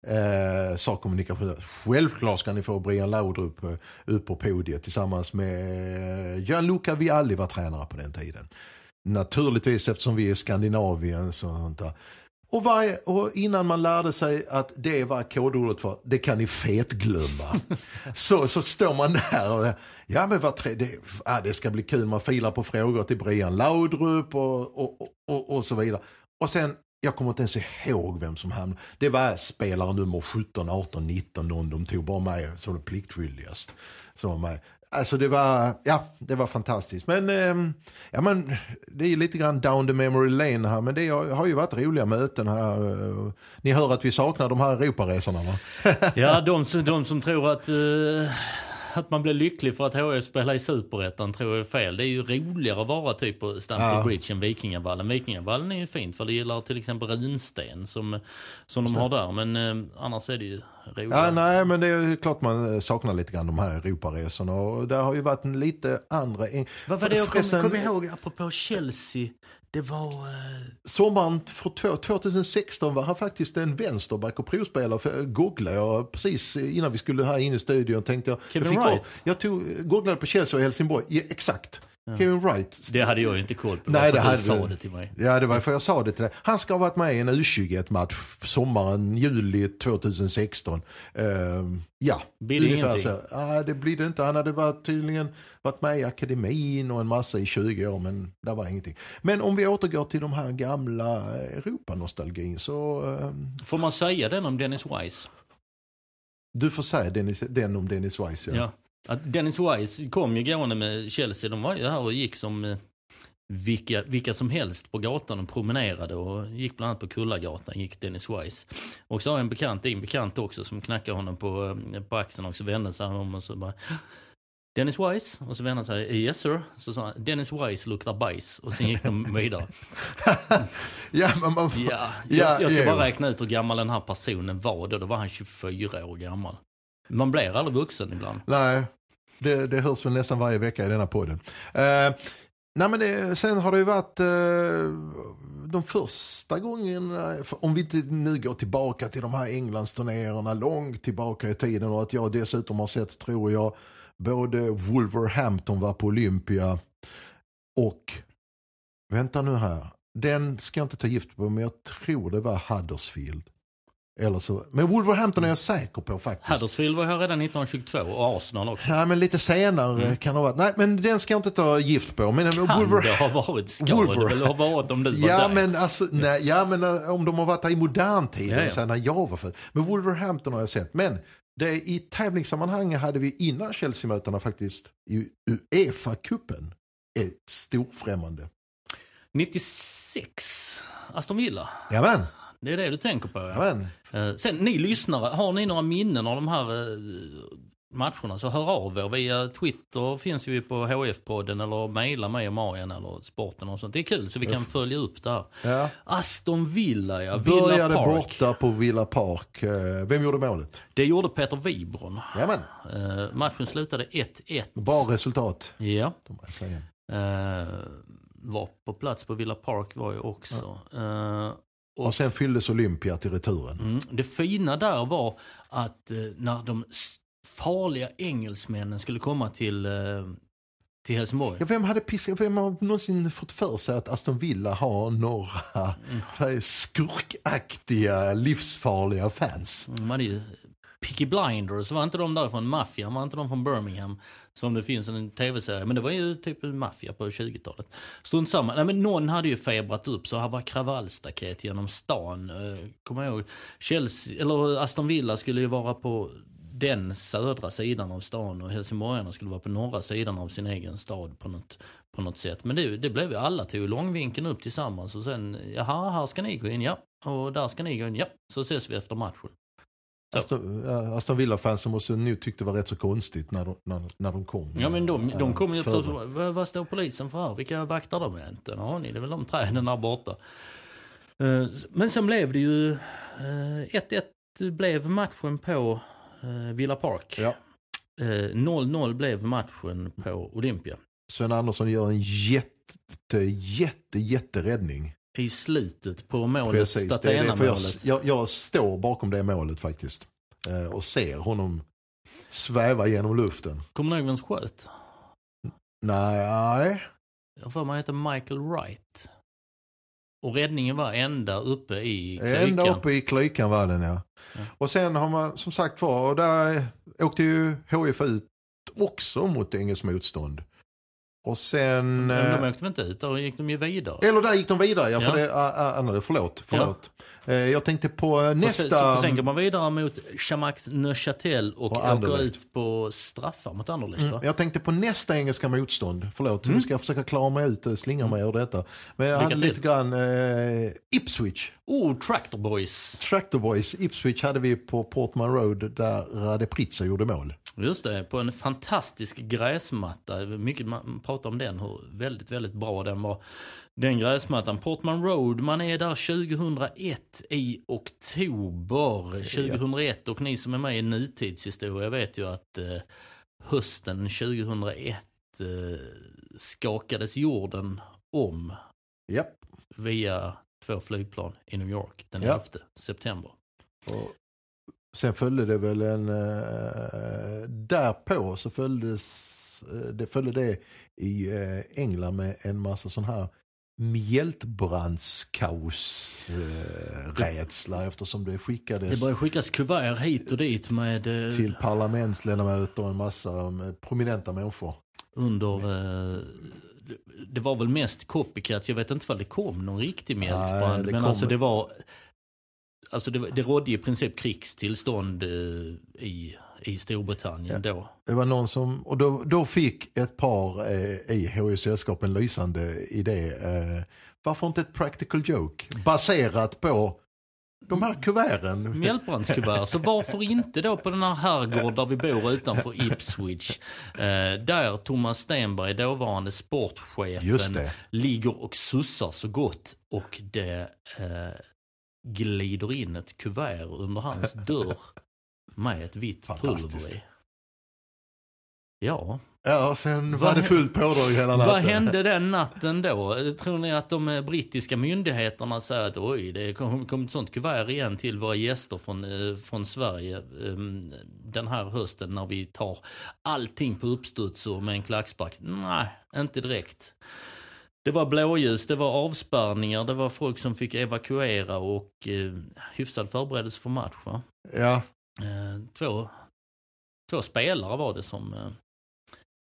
eh, sa kommunikationen, självklart ska ni få Brian Laudrup eh, upp på podiet tillsammans med Gianluca Vialli var tränare på den tiden. Naturligtvis eftersom vi är Skandinavien så sånt där. Och, varje, och innan man lärde sig att det var kodordet för det kan ni fetglömma. <laughs> så, så står man där och ja men vad tre, det, ja, det ska bli kul, man filar på frågor till Brian Laudrup och, och, och, och, så vidare. Och sen, jag kommer inte ens ihåg vem som hamnade. Det var spelare nummer 17, 18, 19, någon de tog bara med som pliktskyldigast. Som var med. Alltså det var, ja, det var fantastiskt. Men, eh, ja, men det är lite grann down the memory lane här. Men det har ju varit roliga möten här. Eh, ni hör att vi saknar de här Europaresorna va? Ja, de, som- de som tror att, eh, att man blir lycklig för att HF spelar i Superettan tror jag är fel. Det är ju roligare att vara typ på Stamford Ja. Bridge än Vikingavallen. Vikingavallen är ju fint för det gillar till exempel runsten som, som de har där. Men eh, annars är det ju roligare. Ja, nej, men det är ju klart man eh, saknar lite grann de här Europaresorna. Och det har ju varit en lite andra... Vad var det jag kom, Förresten, kom ihåg apropå Chelsea? Det var... Eh, Sommaren för två- 2016 var han faktiskt en vänsterback och provspelare. För jag googlade jag precis innan vi skulle här in i studion. Tänkte jag, Kevin jag, Wright? upp- jag tog, googlade på Chelsea och Helsingborg. Ja, exakt. Kevin Wright. Det hade jag inte koll på. Nej, det hade du sa det till mig. Ja, det var för jag sa det till dig. Han ska ha varit med i en U21-match sommaren, juli 2016. Ehm, ja, Blir det ungefär ingenting? så. Ja, det blir det inte. Han hade varit, tydligen varit med i akademin och en massa i 20 år, men det var ingenting. Men om vi återgår till de här gamla Europanostalgin så... ehm, Får man säga den om Dennis Wise? du får säga Dennis, den om Dennis Weiss. Ja. Ja. Att Dennis Wise kom ju gående med Chelsea. De var ju här och gick som eh, vilka, vilka som helst på gatan och promenerade och gick bland annat på Kullagatan gick Dennis Wise. Och så har jag en bekant, din bekant också, som knackade honom på, eh, på axeln och så vände sig om och så bara Dennis Wise? Och så vände han sig, yes sir. Så sa han, Dennis Wise luktar bajs. Och sen gick de vidare. <laughs> ja, men man, Ja, Ja, jag, jag ska jo. bara räkna ut hur gammal den här personen var då. Då var han 24 år gammal. Man blir aldrig vuxen ibland. Nej, det, det hörs väl nästan varje vecka i denna podden. Eh, nej men det, sen har det ju varit eh, de första gångerna, eh, om vi inte nu går tillbaka till de här Englandsturnéerna långt tillbaka i tiden och att jag dessutom har sett, tror jag, både Wolverhampton var på Olympia och, vänta nu här, den ska jag inte ta gift på men jag tror det var Huddersfield. Eller så, men Wolverhampton är jag säker på faktiskt. Huddersfield var här redan 1922 och Arsenal också. Ja, men lite senare kan det ha varit. Nej, men den ska jag inte ta gift på. Men Kan Wolver... det ha varit? Ska Wolver- det väl ha varit om du var Ja där? men, alltså, nej, ja, men eh, om de har varit där i modern tid, Ja, ja. så här, när jag var född. Men Wolverhampton har jag sett. Men det, i tävlingssammanhang hade vi innan Chelsea-mötena faktiskt i Uefa-cupen storfrämmande. 96, Aston Villa. Jajamän, Det är det du tänker på ja. jajamän. Eh, Sen ni lyssnare, har ni några minnen av de här eh, matcherna så hör av er via Twitter finns vi på HF-podden eller mejla mig och Marian eller sporten och sånt. Det är kul så vi kan följa upp det här. Ja. Aston Villa ja, Villa Började Park. borta på Villa Park. Eh, Vem gjorde målet? Det gjorde Peter Wibron. Jajamän, Eh, matchen slutade 1-1. bra resultat. Ja. Eh, var på plats på Villa Park var jag också. Eh, och Och sen fylldes Olympia till returen. Mm. Det fina där var att eh, när de farliga engelsmännen skulle komma till, eh, till Helsingborg. Ja, vem, hade piss, vem har någonsin fått för sig att Aston Villa har några mm. <laughs> skurkaktiga, livsfarliga fans? De hade ju Peaky Blinders, var inte de där från var inte de från Birmingham? Som det finns en tv-serie, men det var ju typ en maffia på 20-talet. Strunt samma. Nej men någon hade ju febrat upp så här var kravallstaket genom stan. Eh, kommer jag ihåg. Chelsea, eller Aston Villa skulle ju vara på den södra sidan av stan och Helsingborgarna skulle vara på norra sidan av sin egen stad på något, på något sätt. Men det, det blev ju alla tog långvinkeln upp tillsammans och sen, jaha, här ska ni gå in, ja. Och där ska ni gå in, ja. Så ses vi efter matchen. Så. Aston, ja, Aston Villa-fansen måste nu tyckte det var rätt så konstigt när de, när, när de kom. Ja men de, de kommer ju Före. så, vad, vad står polisen för här? Vilka vaktar de är? Inte en aning, det är väl de träden där borta. Eh, Men sen blev det ju, eh, 1-1 blev matchen på eh, Villa Park. Ja. Eh, 0-0 blev matchen på Olympia. Sven Andersson gör en jätte, jätte, jätteräddning. I slutet på målet, Precis, det är det, för jag, jag, jag står bakom det målet faktiskt. Eh, och ser honom sväva genom luften. Kommer du ihåg vem som sköt? Nej, Jag får mig heter Michael Wright. Och räddningen var ända uppe i klykan. ända uppe i klykan var den ja. Ja. Och sen har man som sagt var, och där åkte ju HIF ut också mot engelskt motstånd. Och sen... Men de eh, åkte väl inte ut, då gick de ju vidare. Eller där gick de vidare, ja. För Ja. det, ah, ah, Anna, förlåt. förlåt. Eh, jag tänkte på eh, nästa... så sen går man vidare mot Chamax Neuchâtel och Och åker ut på straffar mot Anderlecht Mm, jag tänkte på nästa engelska motstånd. Förlåt, Mm. nu ska jag försöka klara mig ut och slinga mig ur detta. Men jag Lycka hade till. lite grann eh, Ipswich. Oh, Tractor Boys. Tractor Boys. Ipswich hade vi på Portman Road där Rade Pritsa gjorde mål. Just det, på en fantastisk gräsmatta. Mycket man pratar om den, hur väldigt, väldigt bra den var. Den gräsmattan, Portman Road, man är där 2001 i oktober 2001 och ni som är med i nutidshistoria vet ju att eh, hösten 2001 eh, skakades jorden om Japp. via två flygplan i New York den Ja. 11 september. Och sen följde det väl en... Eh, därpå så följdes Eh, Det följde det i eh, England med en massa sån här mjältbrandskaos-rädsla eftersom det skickades Det börjar skickas kuvert hit och dit med eh, till parlamentsledamöter och en massa eh, prominenta människor. under... Eh, det var väl mest copycats. Jag vet inte om det kom någon riktig mjältbrand. det men kom- alltså det var... Alltså det, det rådde i princip krigstillstånd eh, i, i Storbritannien då. Det var någon som, och då, då fick ett par eh, i HIs sällskap en lysande idé. Eh, varför inte ett practical joke baserat på de här kuverten? <laughs> Mjältbrandskuvert. Så varför inte då på den här herrgård där vi bor utanför Ipswich. Eh, där Thomas Stenberg, dåvarande sportchefen, ligger och sussar så gott. Och det eh, glider in ett kuvert under hans <laughs> dörr med ett vitt pulver i. Ja, Ja, sen var det fullt pådrag hela natten. vad hände den natten då? Tror ni att de eh, brittiska myndigheterna säger att oj, det kom, kom ett sånt kuvert igen till våra gäster från, eh, från Sverige eh, den här hösten när vi tar allting på uppstuds och med en klackspark? Nej, inte direkt. Det var blåljus, det var avspärrningar, det var folk som fick evakuera och eh, hyfsad förberedelse för match. Va? Ja, Eh, två, två spelare var det som eh,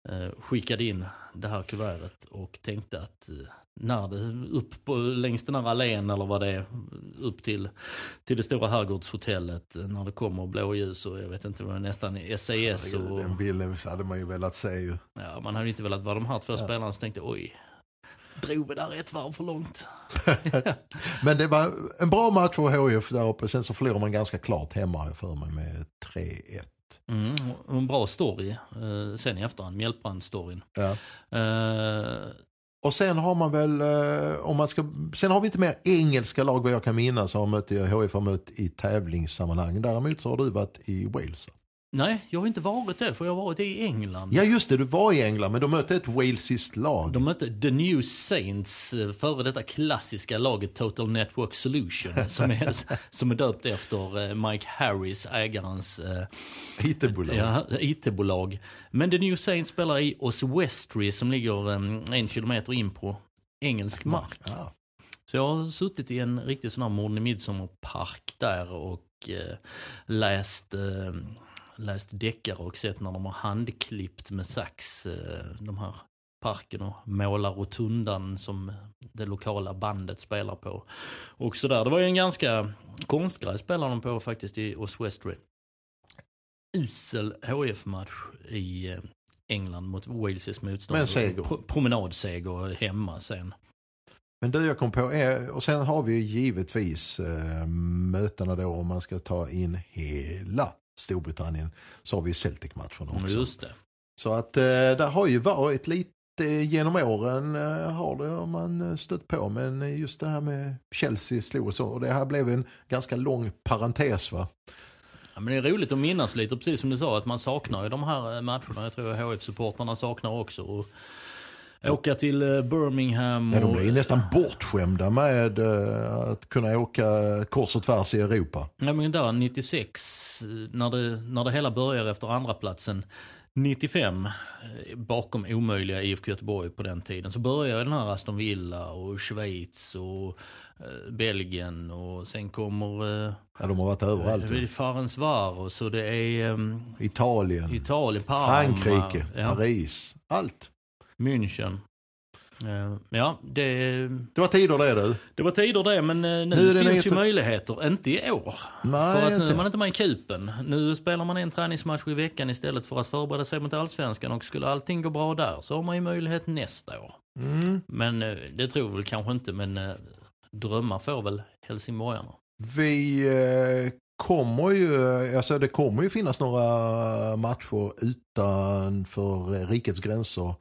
eh, skickade in det här kuvertet och tänkte att eh, när det upp på, längs den här allén eller vad det är, upp till, till det stora herrgårdshotellet, eh, när det kommer blåljus och jag vet inte, det var nästan SAS och den bilden hade man ju velat se ju. ja, man hade inte velat vara de här två spelarna som tänkte oj, drog vi där ett varv för långt? <laughs> Men det var en bra match för HIF där uppe. Sen så förlorar man ganska klart hemma för mig med 3-1. Mm, en bra story eh, sen i efterhand, Mjältbrand-storyn. Ja. Eh, Och sen har man väl, eh, om man ska, sen har vi inte mer engelska lag vad jag kan minnas har mött, HIF har mött i tävlingssammanhang. Däremot så har du varit i Wales. Nej, jag har inte varit det, för jag har varit i England. Ja just det, du var i England men de mötte ett walesiskt lag. De mötte The New Saints, eh, före detta klassiska laget Total Network Solution, <laughs> som är, som är döpt efter eh, Mike Harris, ägarens eh, IT-bolag. ja, IT-bolag. Men The New Saints spelar i Oswestry som ligger eh, en kilometer in på engelsk mark. Ja. Så jag har suttit i en riktig sån här Morden i Midsommarpark där och eh, läst, eh, läst deckare och sett när de har handklippt med sax eh, de här parken och målar rotundan som det lokala bandet spelar på. Och sådär. Det var ju en ganska konstgrej spelade de på faktiskt i Oswestry. Usel HF-match i eh, England mot Wales motstånd. Men seger. Pro- promenadseger hemma sen. Men du jag kom på, är, och sen har vi ju givetvis eh, mötena då om man ska ta in hela Storbritannien. Så har vi Celtic-matchen också. Just det. Så att eh, det har ju varit lite genom åren eh, har det har man eh, stött på. Men just det här med Chelsea slog och så. Och det här blev en ganska lång parentes va. Ja, men det är roligt att minnas lite, precis som du sa, att man saknar ju de här eh, matcherna. Jag tror HF-supportrarna saknar också. Och åka till eh, Birmingham Ja, de och... blir nästan bortskämda med eh, att kunna åka kors och tvärs i Europa. Ja, men där 96, eh, när det, när det hela börjar efter andra platsen 95, eh, bakom omöjliga IFK Göteborg på den tiden, så börjar den här Aston Villa och Schweiz och Belgien och sen kommer Ja, de har varit överallt. det är Farensvaros och det är eh, Italien, Italien, Parma. Frankrike, ja, Paris. Allt. München. Eh, Ja, det, Det var tider det du. det var tider det, men eh, nu, Nu finns ju möjligheter. Inte i år. Nej, för att nu inte. är man inte med i kupen. Nu spelar man en träningsmatch i veckan istället för att förbereda sig mot allsvenskan. Och skulle allting gå bra där så har man ju möjlighet nästa år. Mm. Men eh, det tror vi väl kanske inte, men drömmar får väl helsingborgarna. Vi kommer ju, alltså det kommer ju finnas några matcher utanför rikets gränser.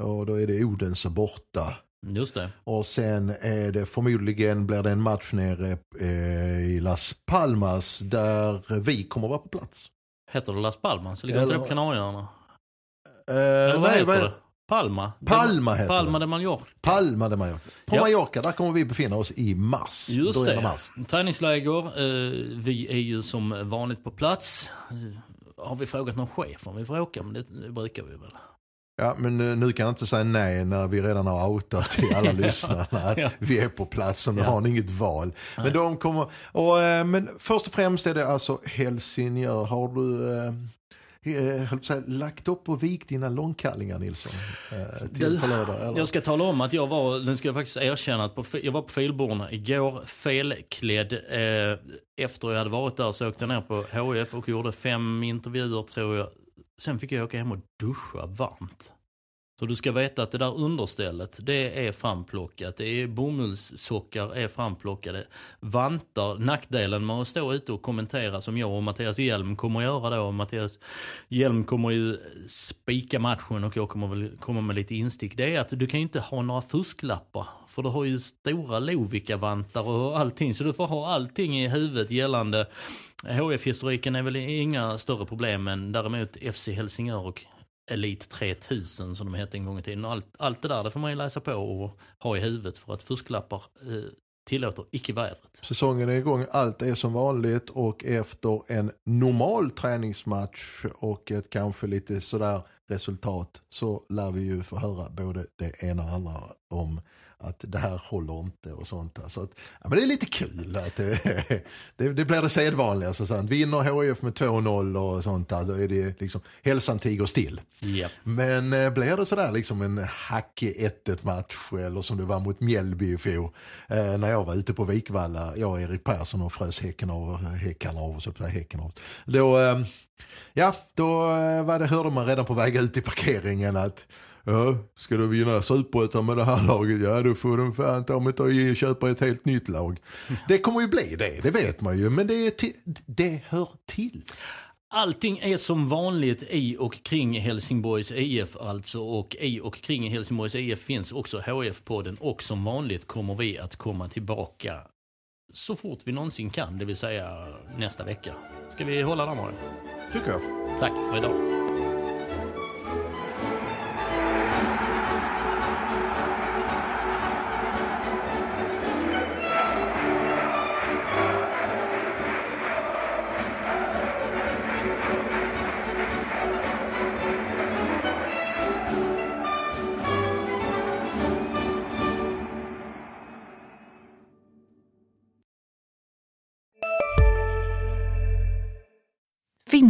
Och då är det Odense borta. Just det. Och sen är det förmodligen blir det en match nere eh, i Las Palmas där vi kommer vara på plats. Heter det Las Palmas? Ligger inte det på Eller- Kanarieöarna? Eh, Eller vad nej, heter det? Palma? Palma heter Palma det. de Mallorca. Palma de Mallorca. På Ja. Mallorca, där kommer vi befinna oss i mars. Just det. Mars. Träningsläger. Eh, vi är ju som vanligt på plats. Har vi frågat någon chef om vi får åka? Men det brukar vi väl. Ja, men nu kan jag inte säga nej när vi redan har outat till alla <laughs> lyssnarna att Ja. vi är på plats så nu Ja. har ni inget val. Men, de kommer, och, eh, men först och främst är det alltså Helsingör. Har du eh, eh, säga, lagt upp och vikt dina långkallingar Nilsson? Eh, till Du, lördag, eller? Jag ska tala om att jag var, den ska jag faktiskt erkänna, att på, jag var på Filborna igår felklädd. Eh, efter jag hade varit där så åkte jag ner på HF och gjorde fem intervjuer tror jag. Sen fick jag åka hem och duscha varmt. Så du ska veta att det där understället, det är framplockat. Det är bomullssockar är framplockade. Vantar, nackdelen med att stå ute och kommentera som jag och Mattias Hjelm kommer att göra då. Mattias Hjelm kommer ju spika matchen och jag kommer väl komma med lite instick. Det är att du kan ju inte ha några fusklappar. För du har ju stora Lovika-vantar och allting. Så du får ha allting i huvudet gällande HF-historiken är väl inga större problem. Men däremot FC Helsingör och Elite 3000 som de hette en gång i tiden. Allt, allt det där det får man ju läsa på och ha i huvudet för att fusklappar eh, tillåter icke vädret. Säsongen är igång, allt är som vanligt och efter en normal träningsmatch och ett kanske lite sådär resultat så lär vi ju få höra både det ena och andra om att det här håller inte och sånt. Så att, ja, men det är lite kul att det, <laughs> det, det blir det sedvanliga. Så sant. Vinner HIF med 2-0 och sånt då är det liksom hälsan tiger still. Ja. Men eh, blir det sådär liksom en hackig 1-1 match eller som det var mot Mjällby i fjol eh, när jag var ute på Vikvalla, jag och Erik Persson och frös häcken av, häckarna av och så att häcken av. Då, eh, ja, då eh, var det, hörde man redan på väg ut i parkeringen att Ja, ska du vinna superettan med det här laget, ja då får de fan ta mig och köpa ett helt nytt lag. <laughs> Det kommer ju bli det, det vet man ju, men det, är ti- det hör till. Allting är som vanligt i och kring Helsingborgs IF alltså och i och kring Helsingborgs IF finns också HF-podden och som vanligt kommer vi att komma tillbaka så fort vi någonsin kan, det vill säga nästa vecka. Ska vi hålla där Mario? Tycker jag. Tack för idag.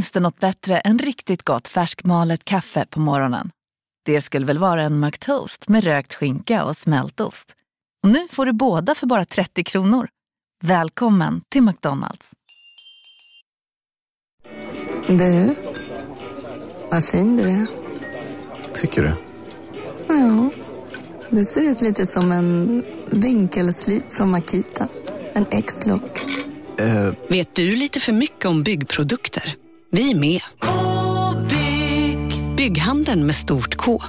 Finns det något bättre än riktigt gott färskmalet kaffe på morgonen? Det skulle väl vara en McToast med rökt skinka och smältost. Och nu får du båda för bara 30 kronor. Välkommen till McDonalds. Du, vad fin du är. Tycker du? Ja, du ser ut lite som en vinkelslip från Makita. En X-look. Eh, Vet du lite för mycket om byggprodukter? Vi är med. Bygghandeln med stort K.